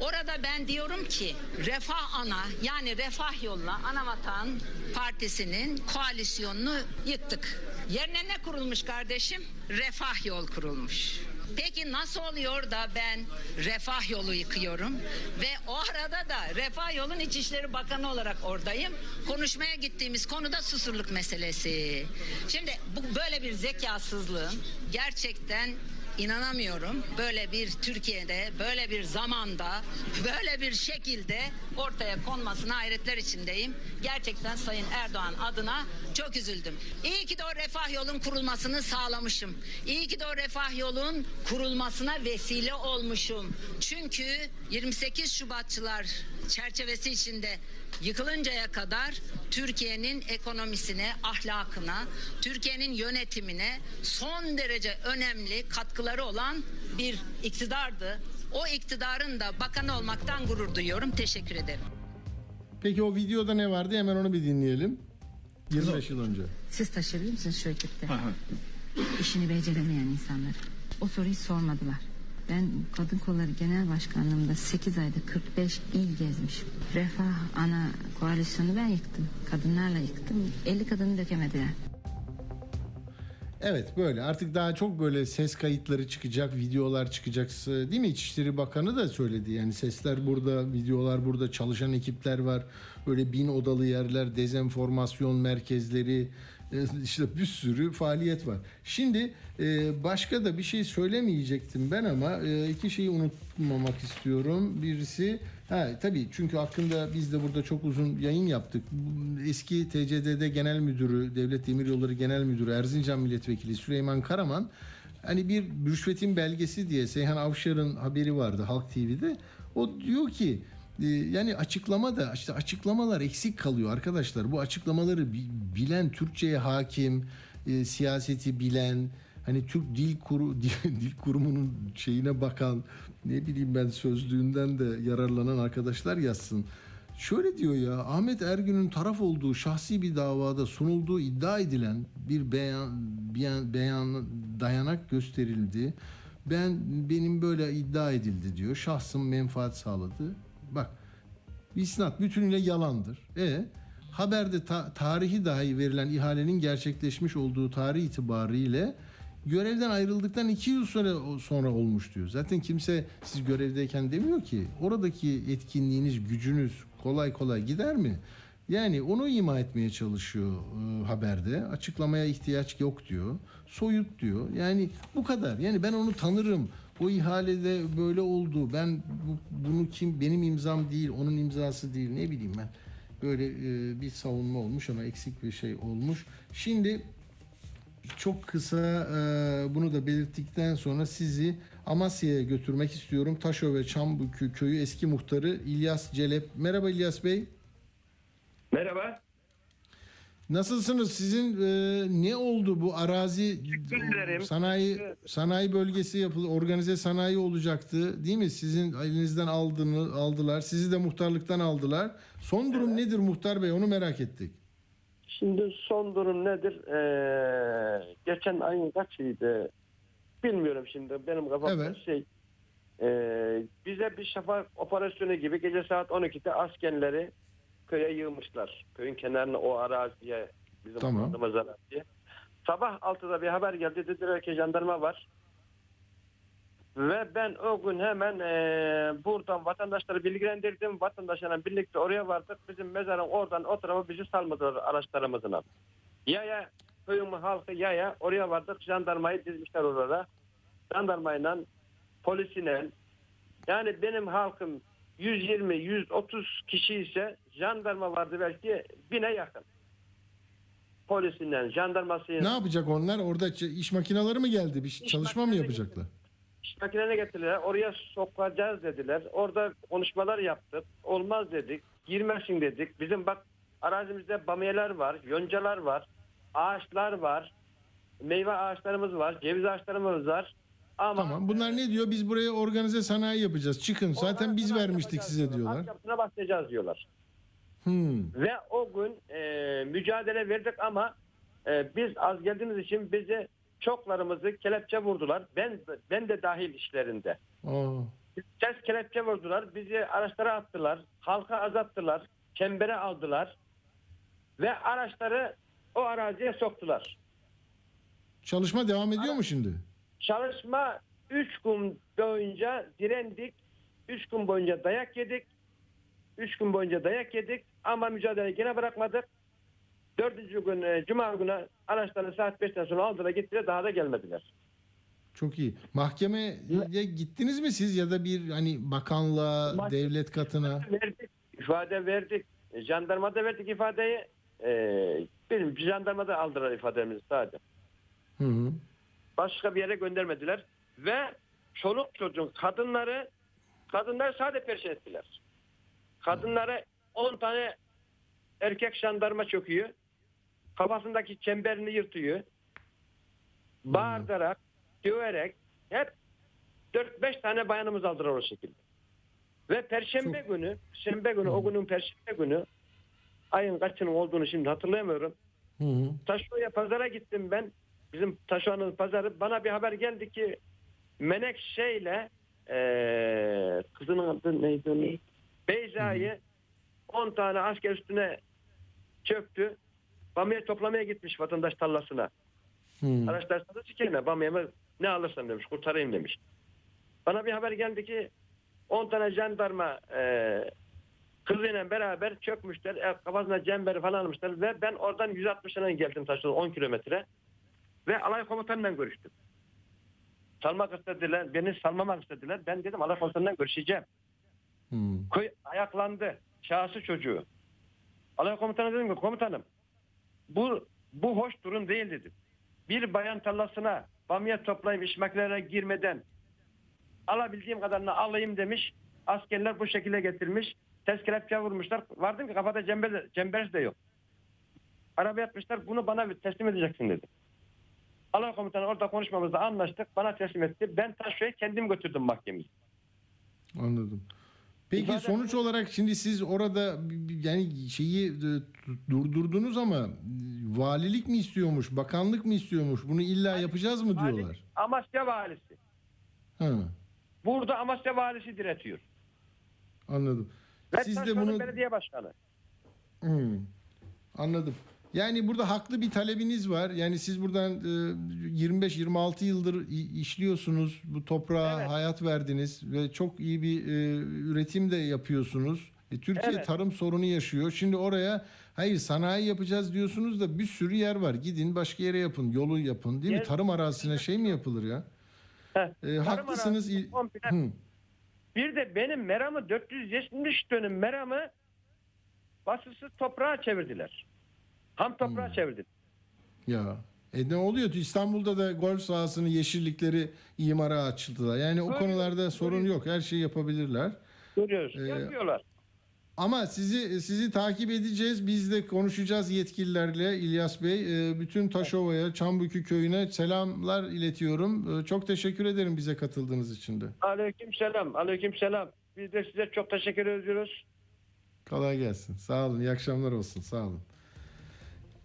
Orada ben diyorum ki Refah Ana yani Refah Yoluna Anavatan Partisi'nin koalisyonunu yıktık. Yerine ne kurulmuş kardeşim? Refah Yol kurulmuş. Peki nasıl oluyor da ben Refah Yolu yıkıyorum ve o arada da Refah Yol'un İçişleri Bakanı olarak oradayım. Konuşmaya gittiğimiz konuda susurluk meselesi. Şimdi bu böyle bir zekasızlığın gerçekten İnanamıyorum böyle bir Türkiye'de böyle bir zamanda böyle bir şekilde ortaya konmasına hayretler içindeyim. Gerçekten Sayın Erdoğan adına çok üzüldüm. İyi ki de o refah yolun kurulmasını sağlamışım. İyi ki de o refah yolun kurulmasına vesile olmuşum. Çünkü 28 Şubatçılar çerçevesi içinde yıkılıncaya kadar Türkiye'nin ekonomisine, ahlakına, Türkiye'nin yönetimine son derece önemli katkıları olan bir iktidardı. O iktidarın da bakanı olmaktan gurur duyuyorum. Teşekkür ederim. Peki o videoda ne vardı? Hemen onu bir dinleyelim. 25 yıl önce. Siz taşıyabilir misiniz şu ekipte? İşini beceremeyen insanları. O soruyu sormadılar. Ben Kadın Kolları Genel Başkanlığımda 8 ayda 45 il gezmişim. Refah ana koalisyonu ben yıktım. Kadınlarla yıktım. 50 kadını dökemediler. Evet böyle artık daha çok böyle ses kayıtları çıkacak, videolar çıkacak. Değil mi? İçişleri Bakanı da söyledi. Yani sesler burada, videolar burada, çalışan ekipler var. Böyle bin odalı yerler, dezenformasyon merkezleri, işte bir sürü faaliyet var. Şimdi e, başka da bir şey söylemeyecektim ben ama e, iki şeyi unutmamak istiyorum. Birisi Ha tabii çünkü hakkında biz de burada çok uzun yayın yaptık. Eski TCDD Genel Müdürü, Devlet Demiryolları Genel Müdürü Erzincan Milletvekili Süleyman Karaman hani bir rüşvetin belgesi diye Seyhan Avşar'ın haberi vardı Halk TV'de. O diyor ki e, yani açıklama da işte açıklamalar eksik kalıyor arkadaşlar. Bu açıklamaları bi- bilen Türkçeye hakim, e, siyaseti bilen, hani Türk Dil Kuru Dil Kurumu'nun şeyine bakan ne bileyim ben sözlüğünden de yararlanan arkadaşlar yazsın. Şöyle diyor ya Ahmet Ergün'ün taraf olduğu şahsi bir davada sunulduğu iddia edilen bir beyan, beyan, beyan dayanak gösterildi. Ben benim böyle iddia edildi diyor. Şahsım menfaat sağladı. Bak İsnat bütünüyle yalandır. E haberde ta- tarihi dahi verilen ihalenin gerçekleşmiş olduğu tarih itibariyle görevden ayrıldıktan iki yıl sonra, sonra olmuş diyor. Zaten kimse siz görevdeyken demiyor ki oradaki etkinliğiniz, gücünüz kolay kolay gider mi? Yani onu ima etmeye çalışıyor e, haberde. Açıklamaya ihtiyaç yok diyor. Soyut diyor. Yani bu kadar. Yani ben onu tanırım. O ihalede böyle oldu. Ben bu, bunu kim benim imzam değil, onun imzası değil. Ne bileyim ben. Böyle e, bir savunma olmuş ama eksik bir şey olmuş. Şimdi çok kısa e, bunu da belirttikten sonra sizi Amasya'ya götürmek istiyorum. Taşova Çambukü köyü eski muhtarı İlyas Celep. Merhaba İlyas Bey. Merhaba. Nasılsınız? Sizin e, ne oldu bu arazi sanayi sanayi bölgesi yapıldı, organize sanayi olacaktı, değil mi? Sizin elinizden aldığını aldılar. Sizi de muhtarlıktan aldılar. Son durum nedir muhtar bey? Onu merak ettik. Şimdi son durum nedir? Ee, geçen ayın kaçıydı? Bilmiyorum şimdi. Benim kafamda Evet. şey. ee, bize bir şafak operasyonu gibi gece saat 12'de askerleri köye yığmışlar. Köyün kenarına o araziye bizim Tamam. aldığımız araziye. Sabah 6'da bir haber geldi. Dediler ki jandarma var. Ve ben o gün hemen eee, buradan vatandaşları bilgilendirdim. Vatandaşlarla birlikte oraya vardık. Bizim mezarın oradan o tarafa bizi salmadılar araçlarımızla. Yaya köyümün halkı yaya oraya vardık. Jandarmayı dizmişler orada. Jandarmayla polisine yani benim halkım 120-130 kişi ise jandarma vardı belki bine yakın. Polisinden, jandarmasıyla. Ne yapacak onlar? Orada iş makineleri mi geldi? Bir İş çalışma mı yapacaklar? İş makinene getirdiler. Oraya sokacağız dediler. Orada konuşmalar yaptık. Olmaz dedik. Girmesin dedik. Bizim bak arazimizde bamyeler var, yoncalar var, ağaçlar var, meyve ağaçlarımız var, ceviz ağaçlarımız var. Ama Tamam. Bunlar ne diyor? Biz buraya organize sanayi yapacağız. Çıkın. Zaten biz vermiştik size diyorlar. Altyapısına başlayacağız diyorlar. Hmm. Ve o gün e, mücadele verdik ama e, biz az geldiğimiz için bizi çoklarımızı kelepçe vurdular. Ben ben de dahil işlerinde. Aa. Ters kelepçe vurdular. Bizi araçlara attılar. Halka azattılar. Çembere aldılar. Ve araçları o araziye soktular. Çalışma devam ediyor mu şimdi? Çalışma 3 gün boyunca direndik. 3 gün boyunca dayak yedik. 3 gün boyunca dayak yedik ama mücadeleyi gene bırakmadık. Dördüncü gün e, Cuma günü araçlarını saat 5'ten sonra aldılar gittiler daha da gelmediler. Çok iyi. Mahkemeye gittiniz mi siz ya da bir hani bakanlığa, Mahkeme- devlet katına? Verdik, ifade verdik. Jandarmada verdik ifadeyi. E, bizim jandarmada aldılar ifademizi sadece. Hı hı. Başka bir yere göndermediler. Ve çoluk çocuğun kadınları kadınlar sadece perişan ettiler. Kadınlara 10 tane erkek jandarma çöküyor. Kafasındaki çemberini yırtıyor. Bağırarak, döverek hep 4-5 tane bayanımız aldılar o şekilde. Ve perşembe günü, perşembe günü, o günün perşembe günü ayın kaçının olduğunu şimdi hatırlayamıyorum. Hı hı. Taşoya pazara gittim ben. Bizim Taşova'nın pazarı. Bana bir haber geldi ki Menekşe ile eee kızının adı neydi onun? Beyza'yı 10 tane asker üstüne çöktü. Bamya toplamaya gitmiş vatandaş tarlasına. Hı. Araçlar sana sikirme bamyamı ne alırsan demiş kurtarayım demiş. Bana bir haber geldi ki 10 tane jandarma eee kızıyla beraber çökmüşler. E, kafasına cemberi falan almışlar ve ben oradan 160 lira geldim taşıdım 10 kilometre. Ve alay komutanıyla görüştüm. Salmak istediler, beni salmamak istediler. Ben dedim alay komutanıyla görüşeceğim. Hı. Köy ayaklandı. Şahsı çocuğu. Alay komutanı dedim ki komutanım bu bu hoş durum değil dedim. Bir bayan tarlasına bamya toplayıp iş makinelerine girmeden alabildiğim kadarını alayım demiş. Askerler bu şekilde getirmiş. Ters kelepçe vurmuşlar. Vardım ki kafada cember, cemberiz de yok. Araba yapmışlar bunu bana teslim edeceksin dedi. Alay komutanı orada konuşmamızda anlaştık. Bana teslim etti. Ben taşıyı kendim götürdüm mahkemeye. Anladım. Peki İfade- sonuç olarak şimdi siz orada yani şeyi e, durdurdunuz ama valilik mi istiyormuş, bakanlık mı istiyormuş? Bunu illa yapacağız mı diyorlar? Amasya valisi. Ha, Burada Amasya valisi diretiyor. anladım. Ve Siz de bunu belediye başkanı. Hmm, anladım. Yani burada haklı bir talebiniz var. Yani siz buradan e, 25-26 yıldır i- işliyorsunuz. Bu toprağa Evet. hayat verdiniz ve çok iyi bir e, üretim de yapıyorsunuz. E, Türkiye Evet. tarım sorunu yaşıyor. Şimdi oraya hayır sanayi yapacağız diyorsunuz da bir sürü yer var. Gidin başka yere yapın, yolu yapın değil mi? Yer- Tarım arazisine şey mi yapılır ya? Heh, E, haklısınız. Hı, Bir de benim meramı 470 dönüm meramı basısız toprağa çevirdiler. Ham toprağa Hmm. çevirdiler. ya. E ne oluyor? İstanbul'da da golf sahasını, yeşillikleri imara açıldılar. Yani o Görüyoruz, konularda sorun görüyoruz. yok. Her şeyi yapabilirler. Görüyoruz. Ee, Yapıyorlar. Ama sizi sizi takip edeceğiz. Biz de konuşacağız yetkililerle İlyas Bey. Ee, Bütün Taşova'ya, Çambükü köyüne selamlar iletiyorum. Ee, Çok teşekkür ederim bize katıldığınız için de. Aleyküm selam. Aleyküm selam. Biz de size çok teşekkür ediyoruz. Kolay gelsin. Sağ olun. İyi akşamlar olsun. Sağ olun.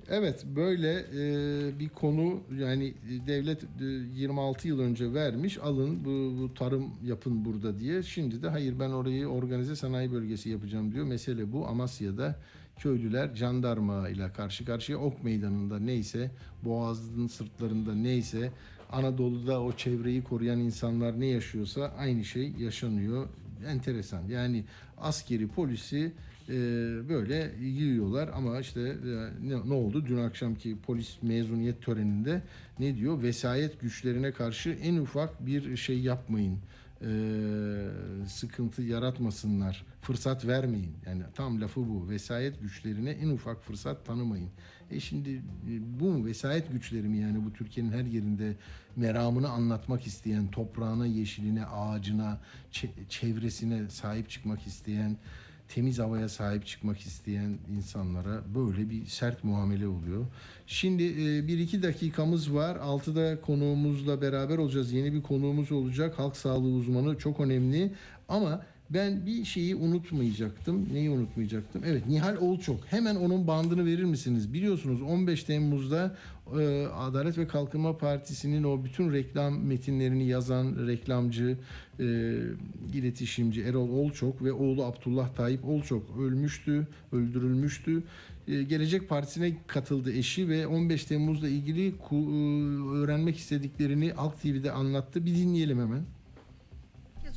Evet böyle e, bir konu yani e, devlet e, 26 yıl önce vermiş alın bu, bu tarım yapın burada diye. Şimdi de hayır ben orayı organize sanayi bölgesi yapacağım diyor. Mesele bu. Amasya'da köylüler jandarma ile karşı karşıya ok meydanında neyse boğazın sırtlarında neyse Anadolu'da o çevreyi koruyan insanlar ne yaşıyorsa aynı şey yaşanıyor. Enteresan. Yani askeri polisi e, böyle yiyorlar ama işte e, ne, oldu? Dün akşamki polis mezuniyet töreninde ne diyor? Vesayet güçlerine karşı en ufak bir şey yapmayın. E, sıkıntı yaratmasınlar. Fırsat vermeyin. Yani tam lafı bu. Vesayet güçlerine en ufak fırsat tanımayın. E şimdi e, bu mu vesayet güçleri mi yani bu Türkiye'nin her yerinde meramını anlatmak isteyen, toprağına, yeşiline, ağacına, çe- çevresine sahip çıkmak isteyen, temiz havaya sahip çıkmak isteyen insanlara böyle bir sert muamele oluyor. Şimdi e, bir iki dakikamız var. Altıda konuğumuzla beraber olacağız. Yeni bir konuğumuz olacak. Halk sağlığı uzmanı çok önemli. Ama ben bir şeyi unutmayacaktım. Neyi unutmayacaktım? Evet Nihal Olçok. Hemen onun bandını verir misiniz? Biliyorsunuz 15 Temmuz'da e, Adalet ve Kalkınma Partisi'nin o bütün reklam metinlerini yazan reklamcı, e, iletişimci Erol Olçok ve oğlu Abdullah Tayyip Olçok ölmüştü, öldürülmüştü. E, Gelecek Partisi'ne katıldı eşi ve 15 Temmuz'la ilgili e, öğrenmek istediklerini Halk TV'de anlattı. Bir dinleyelim hemen.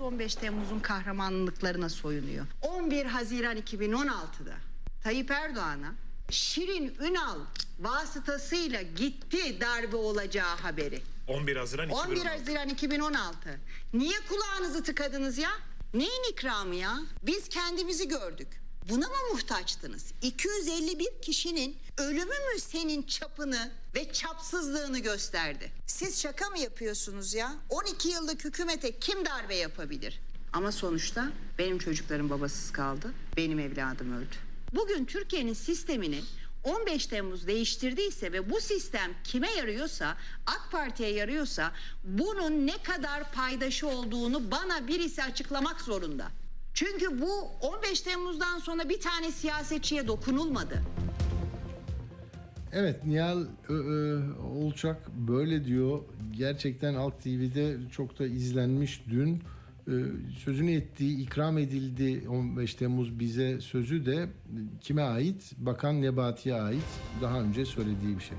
Herkes 15 Temmuz'un kahramanlıklarına soyunuyor. 11 Haziran 2016'da Tayyip Erdoğan'a Şirin Ünal vasıtasıyla gitti darbe olacağı haberi. 11 Haziran 11 2016. Haziran 2016. Niye kulağınızı tıkadınız ya? Neyin ikramı ya? Biz kendimizi gördük. Buna mı muhtaçtınız? 251 kişinin ölümü mü senin çapını ve çapsızlığını gösterdi? Siz şaka mı yapıyorsunuz ya? 12 yıllık hükümete kim darbe yapabilir? Ama sonuçta benim çocuklarım babasız kaldı. Benim evladım öldü. Bugün Türkiye'nin sistemini 15 Temmuz değiştirdiyse ve bu sistem kime yarıyorsa, AK Parti'ye yarıyorsa bunun ne kadar paydaşı olduğunu bana birisi açıklamak zorunda. Çünkü bu 15 Temmuz'dan sonra bir tane siyasetçiye dokunulmadı. Evet Nihal Olçak böyle diyor. Gerçekten Halk TV'de çok da izlenmiş dün. Sözünü ettiği, ikram edildi 15 Temmuz bize sözü de kime ait? Bakan Nebati'ye ait. Daha önce söylediği bir şey.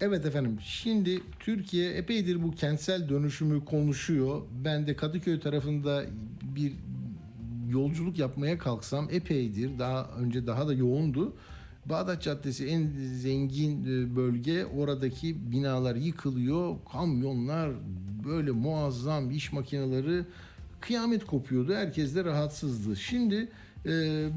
Evet efendim şimdi Türkiye epeydir bu kentsel dönüşümü konuşuyor. Ben de Kadıköy tarafında bir yolculuk yapmaya kalksam epeydir daha önce daha da yoğundu. Bağdat Caddesi en zengin e, bölge oradaki binalar yıkılıyor. Kamyonlar böyle muazzam iş makineleri kıyamet kopuyordu. Herkes de rahatsızdı. Şimdi e,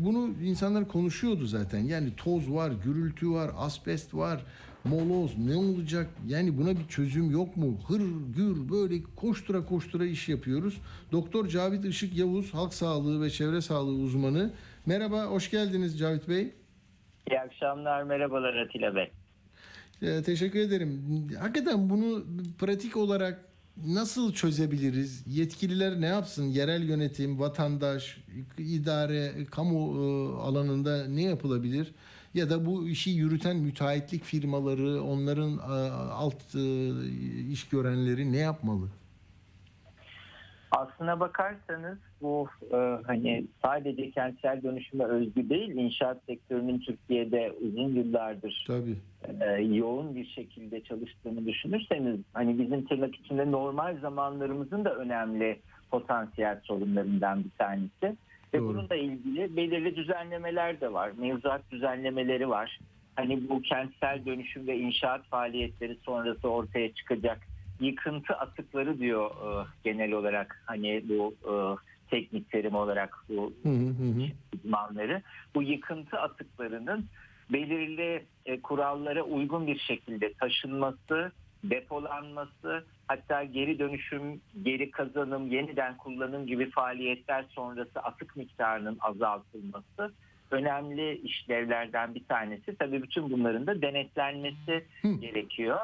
bunu insanlar konuşuyordu zaten. Yani toz var, gürültü var, asbest var, moloz ne olacak? Yani buna bir çözüm yok mu? Hır gür böyle koştura koştura iş yapıyoruz. Doktor Cavit Işık Yavuz, halk sağlığı ve çevre sağlığı uzmanı. Merhaba, hoş geldiniz Cavit Bey. İyi akşamlar, merhabalar Atilla Bey. Ee, teşekkür ederim. Hakikaten bunu pratik olarak nasıl çözebiliriz? Yetkililer ne yapsın? Yerel yönetim, vatandaş, idare, kamu e, alanında ne yapılabilir? Ya da bu işi yürüten müteahhitlik firmaları, onların alt e, iş görenleri ne yapmalı? Aslına bakarsanız bu e, hani sadece kentsel dönüşüme özgü değil, inşaat sektörünün Türkiye'de uzun yıllardır Tabii. e, yoğun bir şekilde çalıştığını düşünürseniz hani bizim tırnak içinde normal zamanlarımızın da önemli potansiyel sorunlarından bir tanesi. Ve Doğru. bununla ilgili belirli düzenlemeler de var. Mevzuat düzenlemeleri var. Hani bu kentsel dönüşüm ve inşaat faaliyetleri sonrası ortaya çıkacak yıkıntı atıkları diyor e, genel olarak hani bu e, teknik terim olarak bu uzmanları bu yıkıntı atıklarının belirli e, kurallara uygun bir şekilde taşınması, depolanması, hatta geri dönüşüm, geri kazanım, yeniden kullanım gibi faaliyetler sonrası atık miktarının azaltılması önemli işlevlerden bir tanesi. Tabii bütün bunların da denetlenmesi Hı. gerekiyor.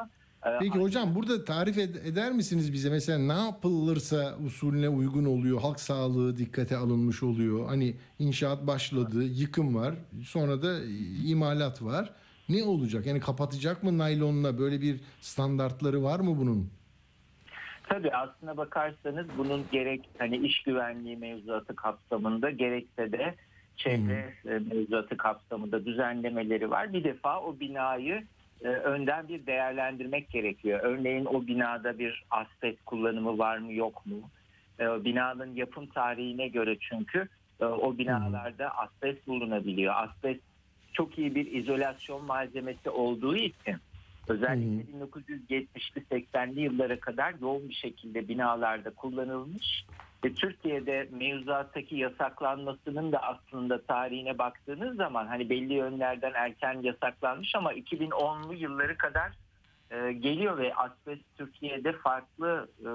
Ee, Peki hocam burada tarif ed- eder misiniz bize mesela ne yapılırsa usulüne uygun oluyor? Halk sağlığı dikkate alınmış oluyor. Hani inşaat başladı, yıkım var, sonra da imalat var. Ne olacak? Yani kapatacak mı naylonla? Böyle bir standartları var mı bunun? Tabii aslına bakarsanız bunun gerek hani iş güvenliği mevzuatı kapsamında gerekse de çevre e, mevzuatı kapsamında düzenlemeleri var. Bir defa o binayı e, önden bir değerlendirmek gerekiyor. Örneğin o binada bir asbest kullanımı var mı yok mu? E, binanın yapım tarihine göre çünkü o binalarda asbest bulunabiliyor. Asbest çok iyi bir izolasyon malzemesi olduğu için özellikle 1970'li 80'li yıllara kadar yoğun bir şekilde binalarda kullanılmış ve Türkiye'de mevzuattaki yasaklanmasının da aslında tarihine baktığınız zaman hani belli yönlerden erken yasaklanmış ama 2010'lu yılları kadar e, geliyor ve asbest Türkiye'de farklı e,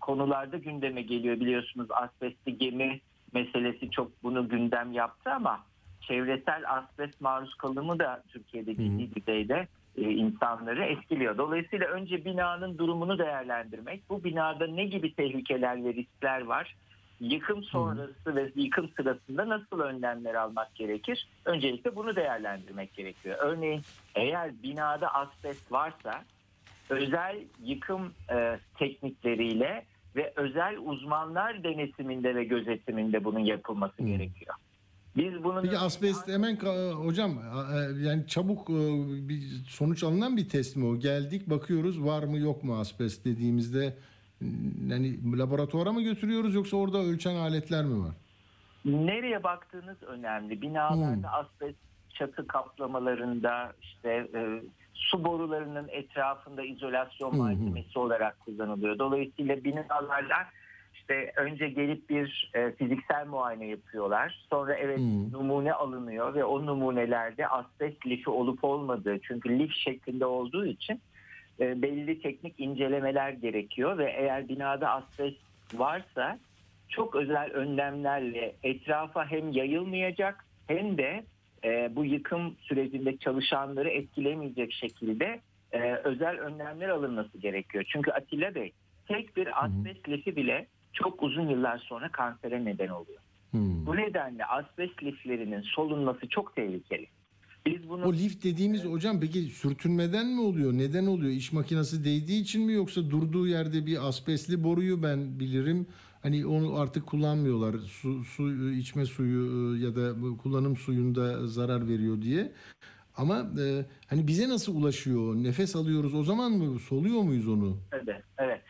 konularda gündeme geliyor. Biliyorsunuz asbestli gemi meselesi çok bunu gündem yaptı ama çevresel asbest maruz kalımı da Türkiye'de ciddi düzeyde insanları etkiliyor. Dolayısıyla önce binanın durumunu değerlendirmek, bu binada ne gibi tehlikeler ve riskler var, yıkım sonrası ve yıkım sırasında nasıl önlemler almak gerekir? Öncelikle bunu değerlendirmek gerekiyor. Örneğin eğer binada asbest varsa özel yıkım e, teknikleriyle ve özel uzmanlar denetiminde ve gözetiminde bunun yapılması gerekiyor. Biz bunun Peki asbest hemen hocam e, yani çabuk e, bir sonuç alınan bir test mi o? Geldik bakıyoruz var mı yok mu asbest dediğimizde yani laboratuvara mı götürüyoruz yoksa orada ölçen aletler mi var? Nereye baktığınız önemli. Binalarda asbest çatı kaplamalarında işte e, su borularının etrafında izolasyon malzemesi olarak kullanılıyor. Dolayısıyla binalarda işte önce gelip bir e, fiziksel muayene yapıyorlar. Sonra evet numune alınıyor ve o numunelerde asbest lifi olup olmadığı çünkü lif şeklinde olduğu için e, belli teknik incelemeler gerekiyor ve eğer binada asbest varsa çok özel önlemlerle etrafa hem yayılmayacak hem de e, bu yıkım sürecinde çalışanları etkilemeyecek şekilde e, özel önlemler alınması gerekiyor. Çünkü Atilla Bey tek bir asbest lifi bile çok uzun yıllar sonra kansere neden oluyor. Bu nedenle asbest liflerinin solunması çok tehlikeli. Biz bunu O lif dediğimiz hocam peki sürtünmeden mi oluyor? Neden oluyor? İş makinesi değdiği için mi yoksa durduğu yerde bir asbestli boruyu ben bilirim. Hani onu artık kullanmıyorlar. Su, su içme suyu e, ya da kullanım suyunda zarar veriyor diye. Ama e, hani bize nasıl ulaşıyor? Nefes alıyoruz o zaman mı? Soluyor muyuz onu? evet, evet.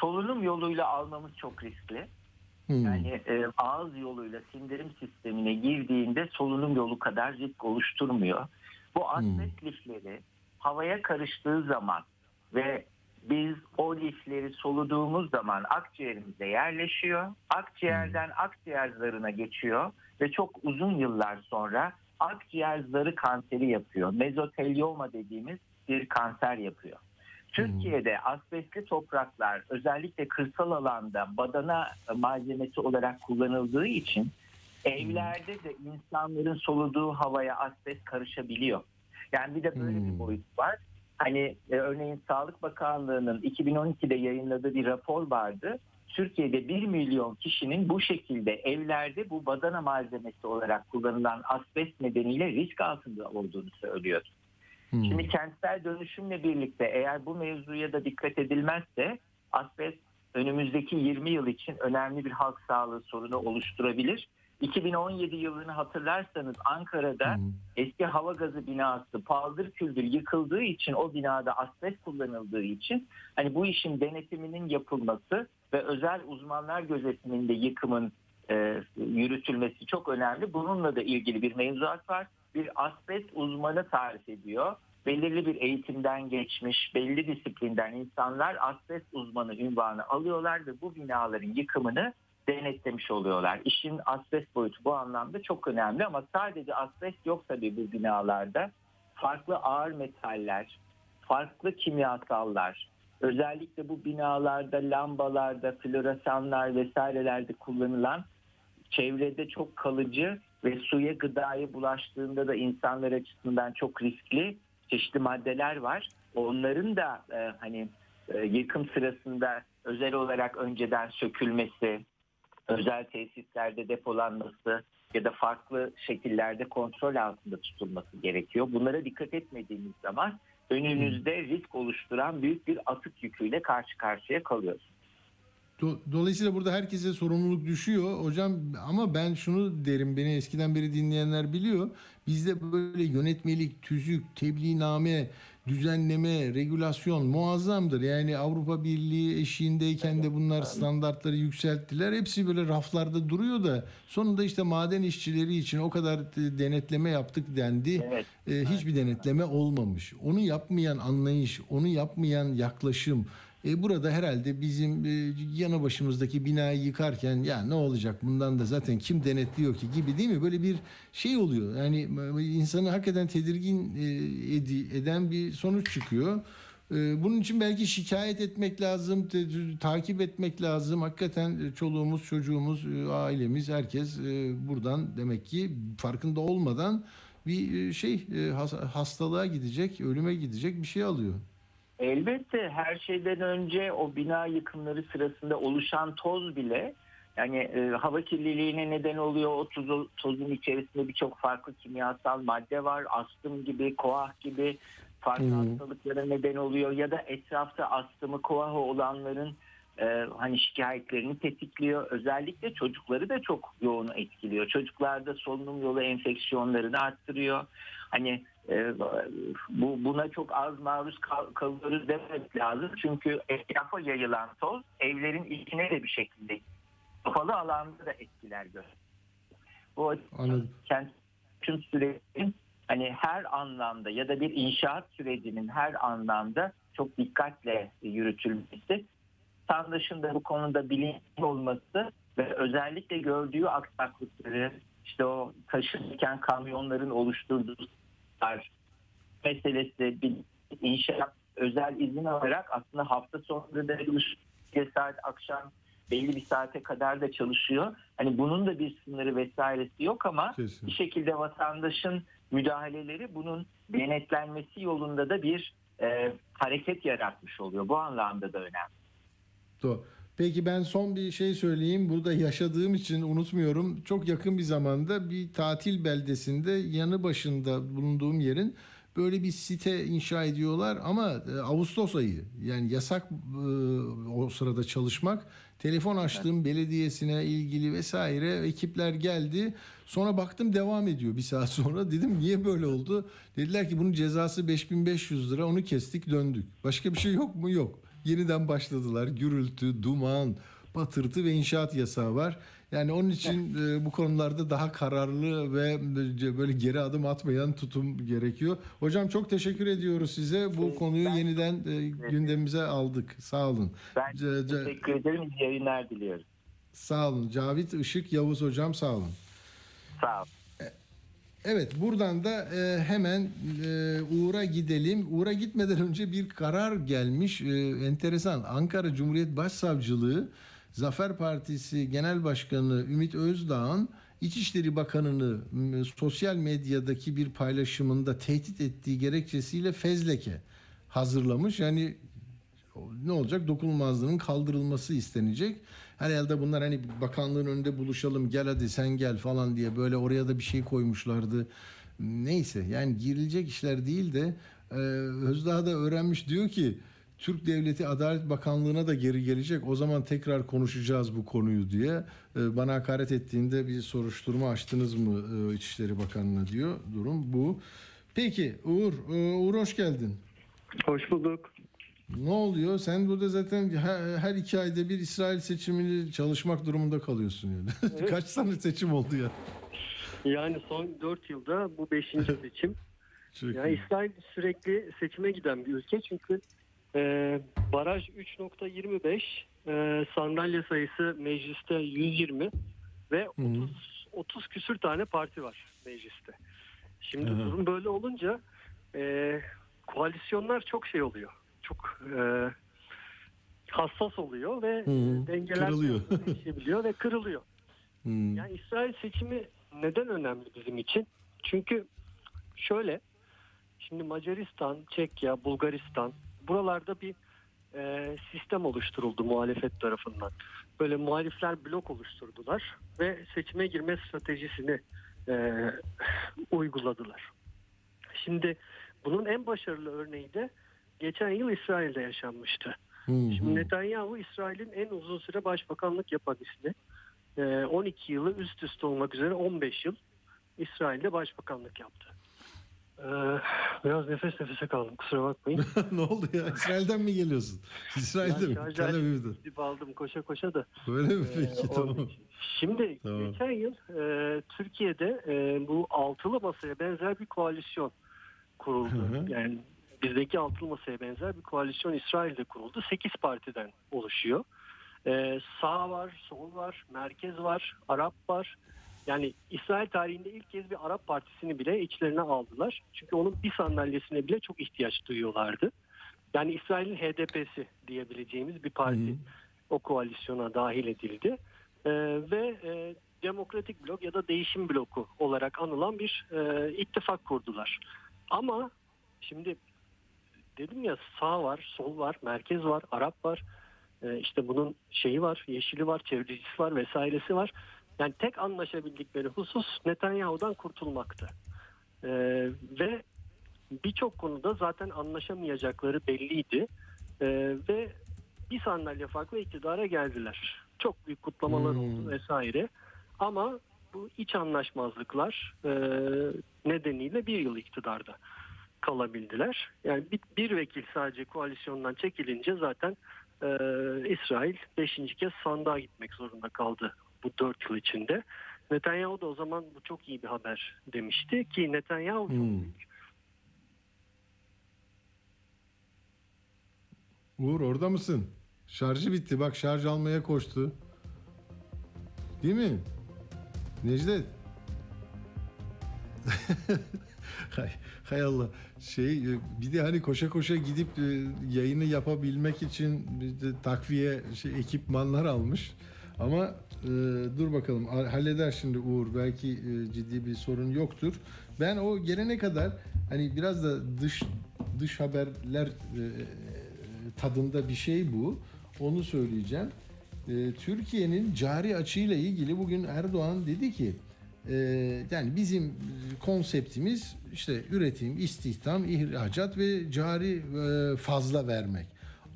Solunum yoluyla almamız çok riskli. Hmm. Yani e, ağız yoluyla sindirim sistemine girdiğinde solunum yolu kadar risk oluşturmuyor. Bu asbest lifleri havaya karıştığı zaman ve biz o lifleri soluduğumuz zaman akciğerimize yerleşiyor. Akciğerden akciğer zarına geçiyor ve çok uzun yıllar sonra akciğer zarı kanseri yapıyor. Mezotelioma dediğimiz bir kanser yapıyor. Türkiye'de asbestli topraklar özellikle kırsal alanda badana malzemesi olarak kullanıldığı için evlerde de insanların soluduğu havaya asbest karışabiliyor. Yani bir de böyle bir boyut var. Hani e, örneğin Sağlık Bakanlığı'nın 2012'de yayınladığı bir rapor vardı. Türkiye'de 1 milyon kişinin bu şekilde evlerde bu badana malzemesi olarak kullanılan asbest nedeniyle risk altında olduğunu söylüyor. Şimdi kentsel dönüşümle birlikte eğer bu mevzuya da dikkat edilmezse asbest önümüzdeki 20 yıl için önemli bir halk sağlığı sorunu oluşturabilir. 2017 yılını hatırlarsanız Ankara'da eski hava gazı binası paldır küldür yıkıldığı için o binada asbest kullanıldığı için hani bu işin denetiminin yapılması ve özel uzmanlar gözetiminde yıkımın e, yürütülmesi çok önemli. Bununla da ilgili bir mevzuat var. Bir asbest uzmanı tarif ediyor. Belirli bir eğitimden geçmiş, belli disiplinden insanlar asbest uzmanı ünvanı alıyorlar ve bu binaların yıkımını denetlemiş oluyorlar. İşin asbest boyutu bu anlamda çok önemli ama sadece asbest yok tabii bu binalarda. Farklı ağır metaller, farklı kimyasallar, özellikle bu binalarda, lambalarda, floresanlar vesairelerde kullanılan çevrede çok kalıcı ve suya gıdaya bulaştığında da insanlar açısından çok riskli çeşitli maddeler var. Onların da e, hani e, yıkım sırasında özel olarak önceden sökülmesi, özel tesislerde depolanması ya da farklı şekillerde kontrol altında tutulması gerekiyor. Bunlara dikkat etmediğimiz zaman önünüzde risk oluşturan büyük bir atık yüküyle karşı karşıya kalıyorsunuz. Do- Dolayısıyla burada herkese sorumluluk düşüyor hocam ama ben şunu derim beni eskiden beri dinleyenler biliyor. Bizde böyle yönetmelik, tüzük, tebliğname, düzenleme, regülasyon muazzamdır. Yani Avrupa Birliği eşiğindeyken de bunlar standartları yükselttiler. Hepsi böyle raflarda duruyor da sonunda işte maden işçileri için o kadar e, denetleme yaptık dendi. Evet. E, hiçbir denetleme olmamış. Onu yapmayan anlayış, onu yapmayan yaklaşım e, burada herhalde bizim e, yanı başımızdaki binayı yıkarken ya ne olacak bundan da zaten kim denetliyor ki gibi değil mi? Böyle bir şey oluyor. Yani e, insanı hakikaten tedirgin e, edi- eden bir sonuç çıkıyor. E, Bunun için belki şikayet etmek lazım, takip etmek lazım. Hakikaten e, çoluğumuz, çocuğumuz, ailemiz, herkes buradan demek ki farkında olmadan bir şey has- hastalığa gidecek, ölüme gidecek bir şey alıyor. Elbette her şeyden önce o bina yıkımları sırasında oluşan toz bile yani e, hava kirliliğine neden oluyor. O tozu, tozun içerisinde birçok farklı kimyasal madde var. Astım gibi, koah gibi farklı Hı. hastalıklara neden oluyor. Ya da etrafta astımı, koahı olanların e, hani şikayetlerini tetikliyor. Özellikle çocukları da çok yoğun etkiliyor. Çocuklarda solunum yolu enfeksiyonlarını arttırıyor. Hani e, bu buna çok az maruz kal- kalıyoruz demek lazım. Çünkü etrafa yayılan toz evlerin içine de bir şekilde kapalı alanda da etkiler gösteriyor. Bu kent tüm sürecin hani her anlamda ya da bir inşaat sürecinin her anlamda çok dikkatle yürütülmesi, vatandaşın da bu konuda bilinçli olması ve özellikle gördüğü aksaklıkları işte o taşınırken kamyonların oluşturduğu sorunlar meselesi bir inşaat özel izin alarak aslında hafta sonları da bir saat akşam belli bir saate kadar da çalışıyor. Hani bunun da bir sınırı vesairesi yok ama Kesin. bir şekilde vatandaşın müdahaleleri bunun denetlenmesi yolunda da bir e, hareket yaratmış oluyor. Bu anlamda da önemli. Doğru. Peki ben son bir şey söyleyeyim. Burada yaşadığım için unutmuyorum. Çok yakın bir zamanda bir tatil beldesinde yanı başında bulunduğum yerin böyle bir site inşa ediyorlar ama e, Ağustos ayı yani yasak e, o sırada çalışmak. Telefon açtım belediyesine ilgili vesaire ekipler geldi. Sonra baktım devam ediyor bir saat sonra. Dedim niye böyle oldu? Dediler ki bunun cezası 5500 lira onu kestik döndük. Başka bir şey yok mu? Yok. Yeniden başladılar. Gürültü, duman, patırtı ve inşaat yasağı var. Yani onun için e, bu konularda daha kararlı ve e, böyle geri adım atmayan tutum gerekiyor. Hocam çok teşekkür ediyoruz size. Bu konuyu ben yeniden e, gündemimize aldık. Sağ olun. Ben teşekkür ederim. İyi yayınlar diliyorum. sağ olun. Cavit Işık Yavuz hocam sağ olun. Sağ olun. Evet buradan da e, hemen e, Uğur'a gidelim. Uğur'a gitmeden önce bir karar gelmiş. E, enteresan. Ankara Cumhuriyet Başsavcılığı Zafer Partisi Genel Başkanı Ümit Özdağ'ın İçişleri Bakanı'nı m, sosyal medyadaki bir paylaşımında tehdit ettiği gerekçesiyle fezleke hazırlamış. Yani ne olacak? Dokunulmazlığın kaldırılması istenecek. Herhalde bunlar hani bakanlığın önünde buluşalım gel hadi sen gel falan diye böyle oraya da bir şey koymuşlardı. Neyse yani girilecek işler değil de e, Özdağ da öğrenmiş diyor ki Türk Devleti Adalet Bakanlığı'na da geri gelecek. O zaman tekrar konuşacağız bu konuyu diye. E, bana hakaret ettiğinde bir soruşturma açtınız mı e, İçişleri Bakanı'na diyor. Durum bu. Peki Uğur, e, Uğur hoş geldin. Hoş bulduk. Ne oluyor? Sen burada zaten her, her iki ayda bir İsrail seçimini çalışmak durumunda kalıyorsun yani. Evet. Kaç tane seçim oldu ya? Yani son 4 yılda bu 5. seçim. Çok Yani iyi. İsrail sürekli seçime giden bir ülke çünkü e, baraj 3.25 e, sandalye sayısı mecliste 120 ve 30 30 küsür tane parti var mecliste. Şimdi hı. durum böyle olunca e, koalisyonlar çok şey oluyor. Çok e, hassas oluyor ve hı. dengeler değişebiliyor ve kırılıyor. Hmm. Yani İsrail seçimi neden önemli bizim için? Çünkü şöyle, şimdi Macaristan, Çekya, Bulgaristan buralarda bir e, sistem oluşturuldu muhalefet tarafından. Böyle muhalifler blok oluşturdular ve seçime girme stratejisini e, uyguladılar. Şimdi bunun en başarılı örneği de geçen yıl İsrail'de yaşanmıştı. Şimdi Netanyahu İsrail'in en uzun süre başbakanlık yapan ismi. Ee, 12 yılı üst üste olmak üzere 15 yıl İsrail'de başbakanlık yaptı. Ee, biraz nefes nefese kaldım kusura bakmayın. ne oldu ya? İsrail'den mi geliyorsun? İsrail'de Ben mi? Tel Aviv'de. gidip aldım koşa koşa da. Öyle mi? Ee, Peki onun tamam. Şimdi Tamam. geçen yıl e, Türkiye'de e, bu altılı masaya benzer bir koalisyon kuruldu. Hı hı. Yani bizdeki altılı masaya benzer bir koalisyon İsrail'de kuruldu. 8 partiden oluşuyor. E, sağ var, sol var, merkez var, Arap var. Yani İsrail tarihinde ilk kez bir Arap partisini bile içlerine aldılar. Çünkü onun bir sandalyesine bile çok ihtiyaç duyuyorlardı. Yani İsrail'in HDP'si diyebileceğimiz bir parti o koalisyona dahil edildi. Ee, ve e, Demokratik Blok ya da Değişim Bloku olarak anılan bir e, ittifak kurdular. Ama şimdi dedim ya sağ var, sol var, merkez var, Arap var. E, işte bunun şeyi var, yeşili var, çevrecisi var vesairesi var. Yani tek anlaşabildikleri husus Netanyahu'dan kurtulmaktı. E, ve birçok konuda zaten anlaşamayacakları belliydi. E, ve bir sandalye farklı iktidara geldiler. Çok büyük kutlamalar Hmm. oldu vesaire. Ama bu iç anlaşmazlıklar e, nedeniyle bir yıl iktidarda kalabildiler. Yani bir, bir vekil sadece koalisyondan çekilince zaten e, İsrail beşinci kez sandığa gitmek zorunda kaldı bu dört yıl içinde. Netanyahu da o zaman bu çok iyi bir haber demişti ki Netanyahu Hmm. Uğur orada mısın? Şarjı bitti. Bak şarj almaya koştu. Değil mi? Necdet. hay, hay Allah. Şey e, bir de hani koşa koşa gidip e, yayını yapabilmek için takviye şey, ekipmanlar almış. Ama e, dur bakalım ha- halleder şimdi Uğur. Belki e, ciddi bir sorun yoktur. Ben o gelene kadar hani biraz da dış dış haberler e, tadında bir şey bu. Onu söyleyeceğim. E, Türkiye'nin cari açığıyla ilgili bugün Erdoğan dedi ki e, yani bizim konseptimiz işte üretim, istihdam, ihracat ve cari e, fazla vermek.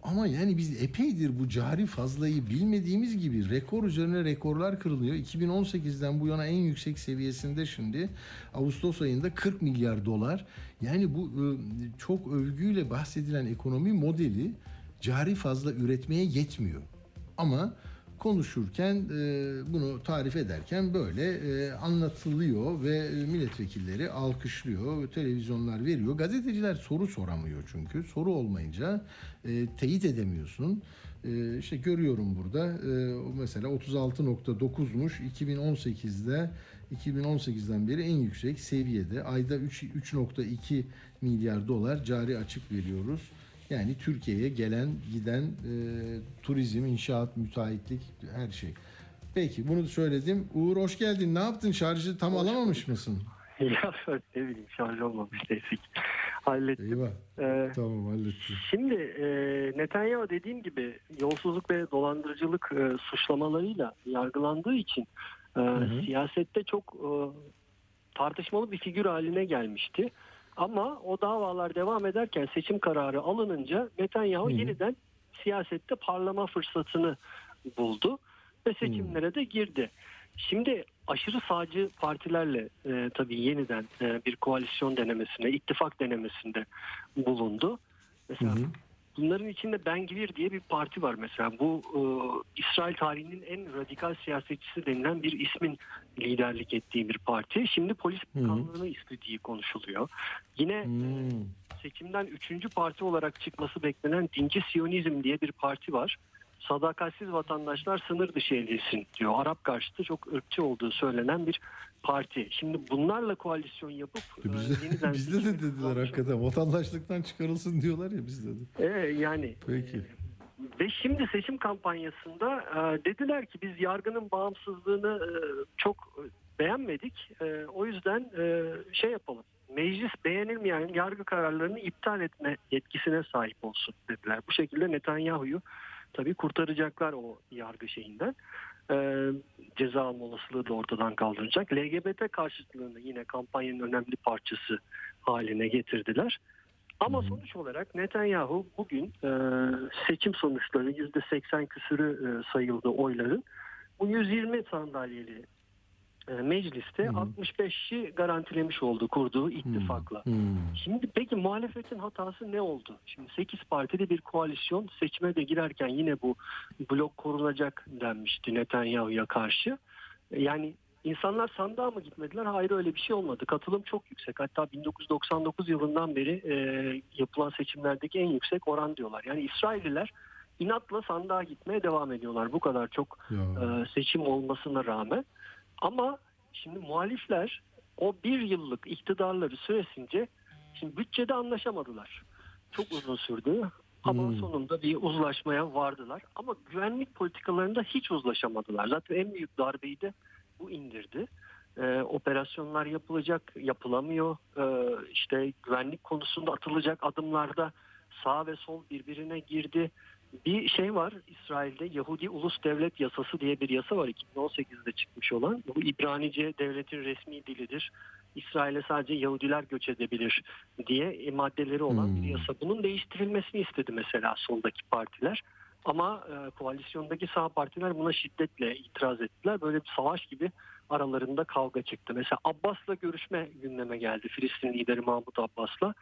Ama yani biz epeydir bu cari fazlayı bilmediğimiz gibi rekor üzerine rekorlar kırılıyor. 2018'den bu yana en yüksek seviyesinde şimdi Ağustos ayında 40 milyar dolar. Yani bu e, çok övgüyle bahsedilen ekonomi modeli cari fazla üretmeye yetmiyor. Ama konuşurken e, bunu tarif ederken böyle e, anlatılıyor ve e, milletvekilleri alkışlıyor, televizyonlar veriyor. Gazeteciler soru soramıyor çünkü. Soru olmayınca teyit edemiyorsun. E, işte görüyorum burada e, mesela 36.9'muş 2018'de 2018'den beri en yüksek seviyede ayda 3 3.2 milyar dolar cari açık veriyoruz. Yani Türkiye'ye gelen giden e, turizm, inşaat, müteahhitlik her şey. Peki bunu söyledim. Uğur hoş geldin. Ne yaptın? Şarjı tam alamamış mısın? ya ne bileyim şarj olmamış ki. Hallettim. Eyvah. Ee, Tamam hallettim. Şimdi e, Netanyahu dediğim gibi yolsuzluk ve dolandırıcılık e, suçlamalarıyla yargılandığı için e, hı. siyasette çok e, tartışmalı bir figür haline gelmişti. Ama o davalar devam ederken seçim kararı alınınca Netanyahu Hı hı. yeniden siyasette parlama fırsatını buldu ve seçimlere de girdi. Şimdi aşırı sağcı partilerle e, tabii yeniden e, bir koalisyon denemesine, ittifak denemesinde bulundu. Mesela bunların içinde Ben Gvir diye bir parti var mesela. Bu e, İsrail tarihinin en radikal siyasetçisi denilen bir ismin liderlik ettiği bir parti. Şimdi polis bakanlığını istediği konuşuluyor. Yine seçimden üçüncü parti olarak çıkması beklenen Dinci Siyonizm diye bir parti var. Sadakatsiz vatandaşlar sınır dışı edilsin diyor. Arap karşıtı çok ırkçı olduğu söylenen bir parti. Şimdi bunlarla koalisyon yapıp e, Bizde, yeniden bizde de dediler hakikaten. Vatandaşlıktan çıkarılsın diyorlar ya bizde de. e, yani Peki. ve şimdi seçim kampanyasında e, dediler ki biz yargının bağımsızlığını e, çok beğenmedik. E, o yüzden e, şey yapalım. Meclis beğenilmeyen yargı kararlarını iptal etme yetkisine sahip olsun dediler. Bu şekilde Netanyahu'yu tabii kurtaracaklar o yargı şeyinden. E, ceza alma olasılığı da ortadan kaldıracak. LGBT karşıtlığını yine kampanyanın önemli parçası haline getirdiler. Ama sonuç olarak Netanyahu bugün e, seçim sonuçları %80 küsürü e, sayıldı oyların. Bu 120 sandalyeli e, mecliste 65'i garantilemiş oldu kurduğu ittifakla. Şimdi peki muhalefetin hatası ne oldu? Şimdi 8 partili bir koalisyon seçime de girerken yine bu blok korunacak denmişti Netanyahu'ya karşı. Yani insanlar sandığa mı gitmediler? Hayır öyle bir şey olmadı. Katılım çok yüksek. Hatta 1999 yılından beri e, yapılan seçimlerdeki en yüksek oran diyorlar. Yani İsrailliler inatla sandığa gitmeye devam ediyorlar. Bu kadar çok e, seçim olmasına rağmen. Ama şimdi muhalifler o bir yıllık iktidarları süresince şimdi bütçede anlaşamadılar. Çok uzun sürdü ama sonunda bir uzlaşmaya vardılar. Ama güvenlik politikalarında hiç uzlaşamadılar. Zaten en büyük darbeyi de bu indirdi. Ee, operasyonlar yapılacak, yapılamıyor. Ee, işte güvenlik konusunda atılacak adımlarda sağ ve sol birbirine girdi. Bir şey var İsrail'de Yahudi Ulus Devlet Yasası diye bir yasa var 2018'de çıkmış olan. Bu İbranice devletin resmi dilidir. İsrail'e sadece Yahudiler göç edebilir diye e, maddeleri olan bir yasa. Bunun değiştirilmesini istedi mesela soldaki partiler. Ama e, koalisyondaki sağ partiler buna şiddetle itiraz ettiler. Böyle bir savaş gibi aralarında kavga çıktı. Mesela Abbas'la görüşme gündeme geldi. Filistin lideri Mahmut Abbas'la.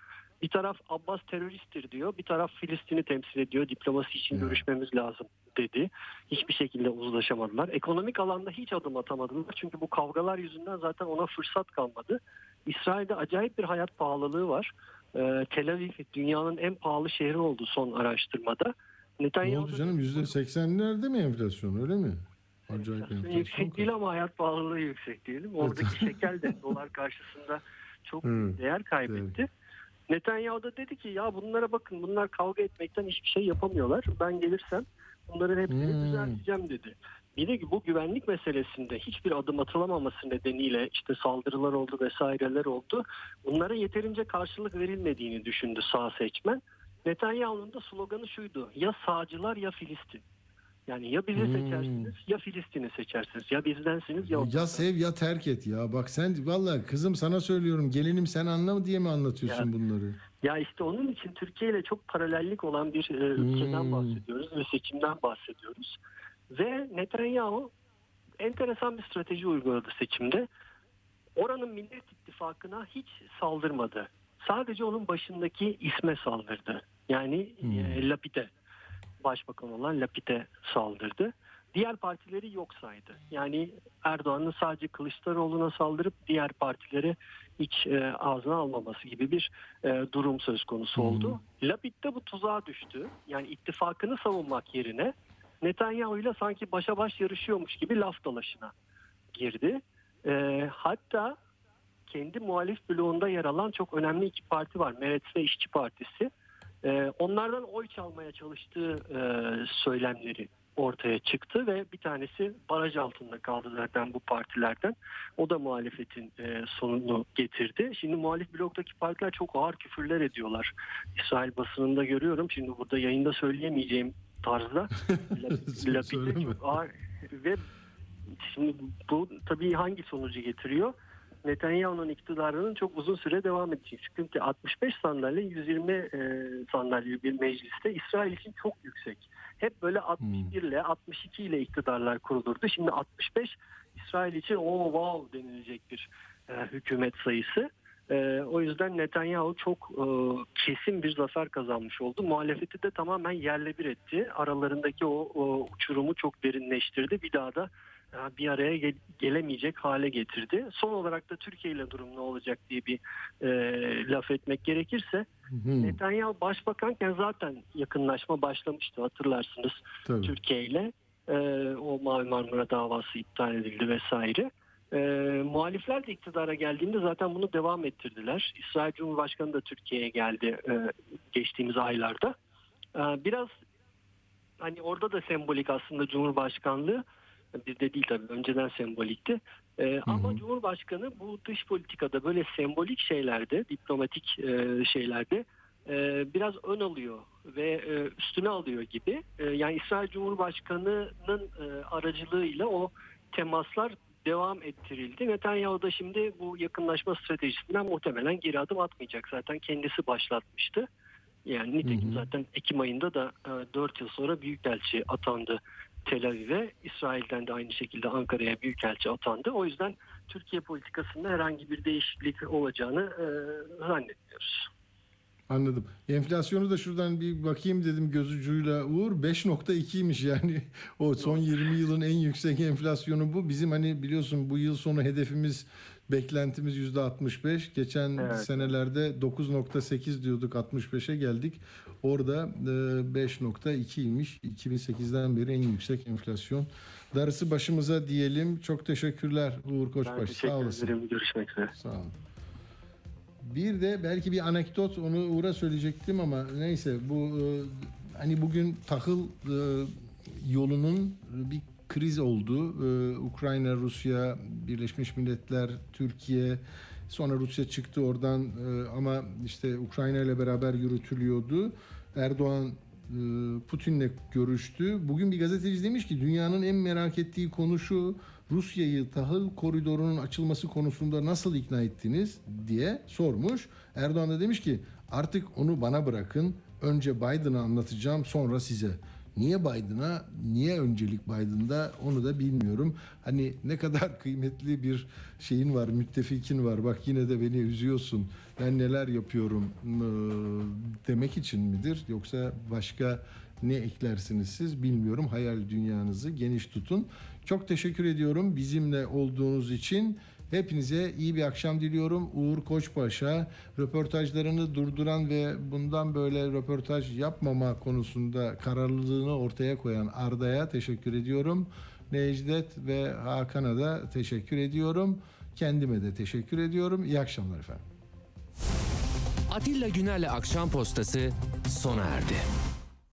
Bir taraf Abbas teröristtir diyor. Bir taraf Filistin'i temsil ediyor. Diplomasi için görüşmemiz lazım dedi. Hiçbir şekilde uzlaşamadılar. Ekonomik alanda hiç adım atamadılar. Çünkü bu kavgalar yüzünden zaten ona fırsat kalmadı. İsrail'de acayip bir hayat pahalılığı var. Ee, Tel Aviv dünyanın en pahalı şehri oldu son araştırmada. Ne Netanyahu oldu canım? %80'lerde mi enflasyon öyle mi? Acayip enflasyon. yüksek değil ama hayat pahalılığı yüksek diyelim. Oradaki şeker de dolar karşısında çok Hı, değer kaybetti. Netanyahu da dedi ki ya bunlara bakın bunlar kavga etmekten hiçbir şey yapamıyorlar. Ben gelirsem bunların hepsini Hmm. düzelteceğim dedi. Bir de bu güvenlik meselesinde hiçbir adım atılamaması nedeniyle işte saldırılar oldu vesaireler oldu. Bunlara yeterince karşılık verilmediğini düşündü sağ seçmen. Netanyahu'nun da sloganı şuydu. Ya sağcılar ya Filistin. Yani ya bizi Hmm. seçersiniz ya Filistin'i seçersiniz. Ya bizdensiniz ya Ya sev ya terk et ya. Bak sen vallahi kızım sana söylüyorum. Gelinim sen anla diye mi anlatıyorsun Ya. bunları? Ya işte onun için Türkiye ile çok paralellik olan bir e, ülkeden Hmm. bahsediyoruz ve seçimden bahsediyoruz. Ve Netanyahu enteresan bir strateji uyguladı seçimde. Oranın Millet İttifakı'na hiç saldırmadı. Sadece onun başındaki isme saldırdı. Yani e, Lapid'e, başbakan olan Lapid'e saldırdı. Diğer partileri yok saydı. Yani Erdoğan'ın sadece Kılıçdaroğlu'na saldırıp diğer partileri hiç e, ağzına almaması gibi bir e, durum söz konusu oldu. Lapid de bu tuzağa düştü. Yani ittifakını savunmak yerine Netanyahu ile sanki başa baş yarışıyormuş gibi laf dalaşına girdi. E, hatta kendi muhalif bloğunda yer alan çok önemli iki parti var. Meretz ve İşçi Partisi. E, onlardan oy çalmaya çalıştığı e, söylemleri ortaya çıktı ve bir tanesi baraj altında kaldı zaten bu partilerden. O da muhalefetin e, sonunu getirdi. Şimdi muhalif bloktaki partiler çok ağır küfürler ediyorlar. İsrail basınında görüyorum. Şimdi burada yayında söyleyemeyeceğim tarzda. Lapid'e çok ağır ve şimdi bu tabii hangi sonucu getiriyor? Netanyahu'nun iktidarının çok uzun süre devam edecek. Çünkü 65 sandalye 120 e, sandalye bir mecliste İsrail için çok yüksek. Hep böyle 61 ile 62 ile iktidarlar kurulurdu. Şimdi 65 İsrail için o wow denilecek bir e, hükümet sayısı. E, o yüzden Netanyahu çok e, kesin bir zafer kazanmış oldu. Muhalefeti de tamamen yerle bir etti. Aralarındaki o, o uçurumu çok derinleştirdi. Bir daha da bir araya gel- gelemeyecek hale getirdi. Son olarak da Türkiye ile durum ne olacak diye bir e, laf etmek gerekirse Hı, Netanyahu başbakanken zaten yakınlaşma başlamıştı hatırlarsınız tabii. Türkiye ile. E, o Mavi Marmara davası iptal edildi vesaire. E, muhalifler de iktidara geldiğinde zaten bunu devam ettirdiler. İsrail Cumhurbaşkanı da Türkiye'ye geldi e, geçtiğimiz aylarda. E, biraz hani orada da sembolik aslında Cumhurbaşkanlığı bizde değil tabii önceden sembolikti. E, ama Cumhurbaşkanı bu dış politikada böyle sembolik şeylerde, diplomatik e, şeylerde e, biraz ön alıyor ve e, üstüne alıyor gibi. E, yani İsrail Cumhurbaşkanı'nın e, aracılığıyla o temaslar devam ettirildi. Netanyahu da şimdi bu yakınlaşma stratejisinden muhtemelen geri adım atmayacak. Zaten kendisi başlatmıştı. Yani nitekim zaten Ekim ayında da e, 4 yıl sonra Büyükelçi atandı Tel Aviv'e. İsrail'den de aynı şekilde Ankara'ya Büyükelçi atandı. O yüzden Türkiye politikasında herhangi bir değişiklik olacağını e, zannetmiyoruz. Anladım. Enflasyonu da şuradan bir bakayım dedim göz ucuyla Uğur 5.2'ymiş yani o son 20 yılın en yüksek enflasyonu bu. Bizim hani biliyorsun bu yıl sonu hedefimiz beklentimiz %65. Geçen Evet. senelerde 9.8 diyorduk 65'e geldik. Orada e, 5.2'ymiş. 2008'den beri en yüksek enflasyon. Darısı başımıza diyelim. Çok teşekkürler Uğur Koçbaş. teşekkür Sağ olasın. ederim. Görüşmek üzere. Sağ olun. Bir de belki bir anekdot onu Uğur'a söyleyecektim ama neyse bu e, hani bugün tahıl e, yolunun bir kriz oldu. E, Ukrayna, Rusya, Birleşmiş Milletler, Türkiye sonra Rusya çıktı oradan e, ama işte Ukrayna ile beraber yürütülüyordu. Erdoğan e, Putin'le görüştü. Bugün bir gazeteci demiş ki dünyanın en merak ettiği konu şu. Rusya'yı tahıl koridorunun açılması konusunda nasıl ikna ettiniz diye sormuş. Erdoğan da demiş ki artık onu bana bırakın. Önce Biden'a anlatacağım sonra size. Niye Biden'a, niye öncelik Biden'da onu da bilmiyorum. Hani ne kadar kıymetli bir şeyin var, müttefikin var. Bak yine de beni üzüyorsun. Ben neler yapıyorum ıı, demek için midir? Yoksa başka ne eklersiniz siz bilmiyorum. Hayal dünyanızı geniş tutun. Çok teşekkür ediyorum bizimle olduğunuz için. Hepinize iyi bir akşam diliyorum. Uğur Koçbaş'a röportajlarını durduran ve bundan böyle röportaj yapmama konusunda kararlılığını ortaya koyan Arda'ya teşekkür ediyorum. Necdet ve Hakan'a da teşekkür ediyorum. Kendime de teşekkür ediyorum. İyi akşamlar efendim. Atilla Güner'le Akşam Postası sona erdi.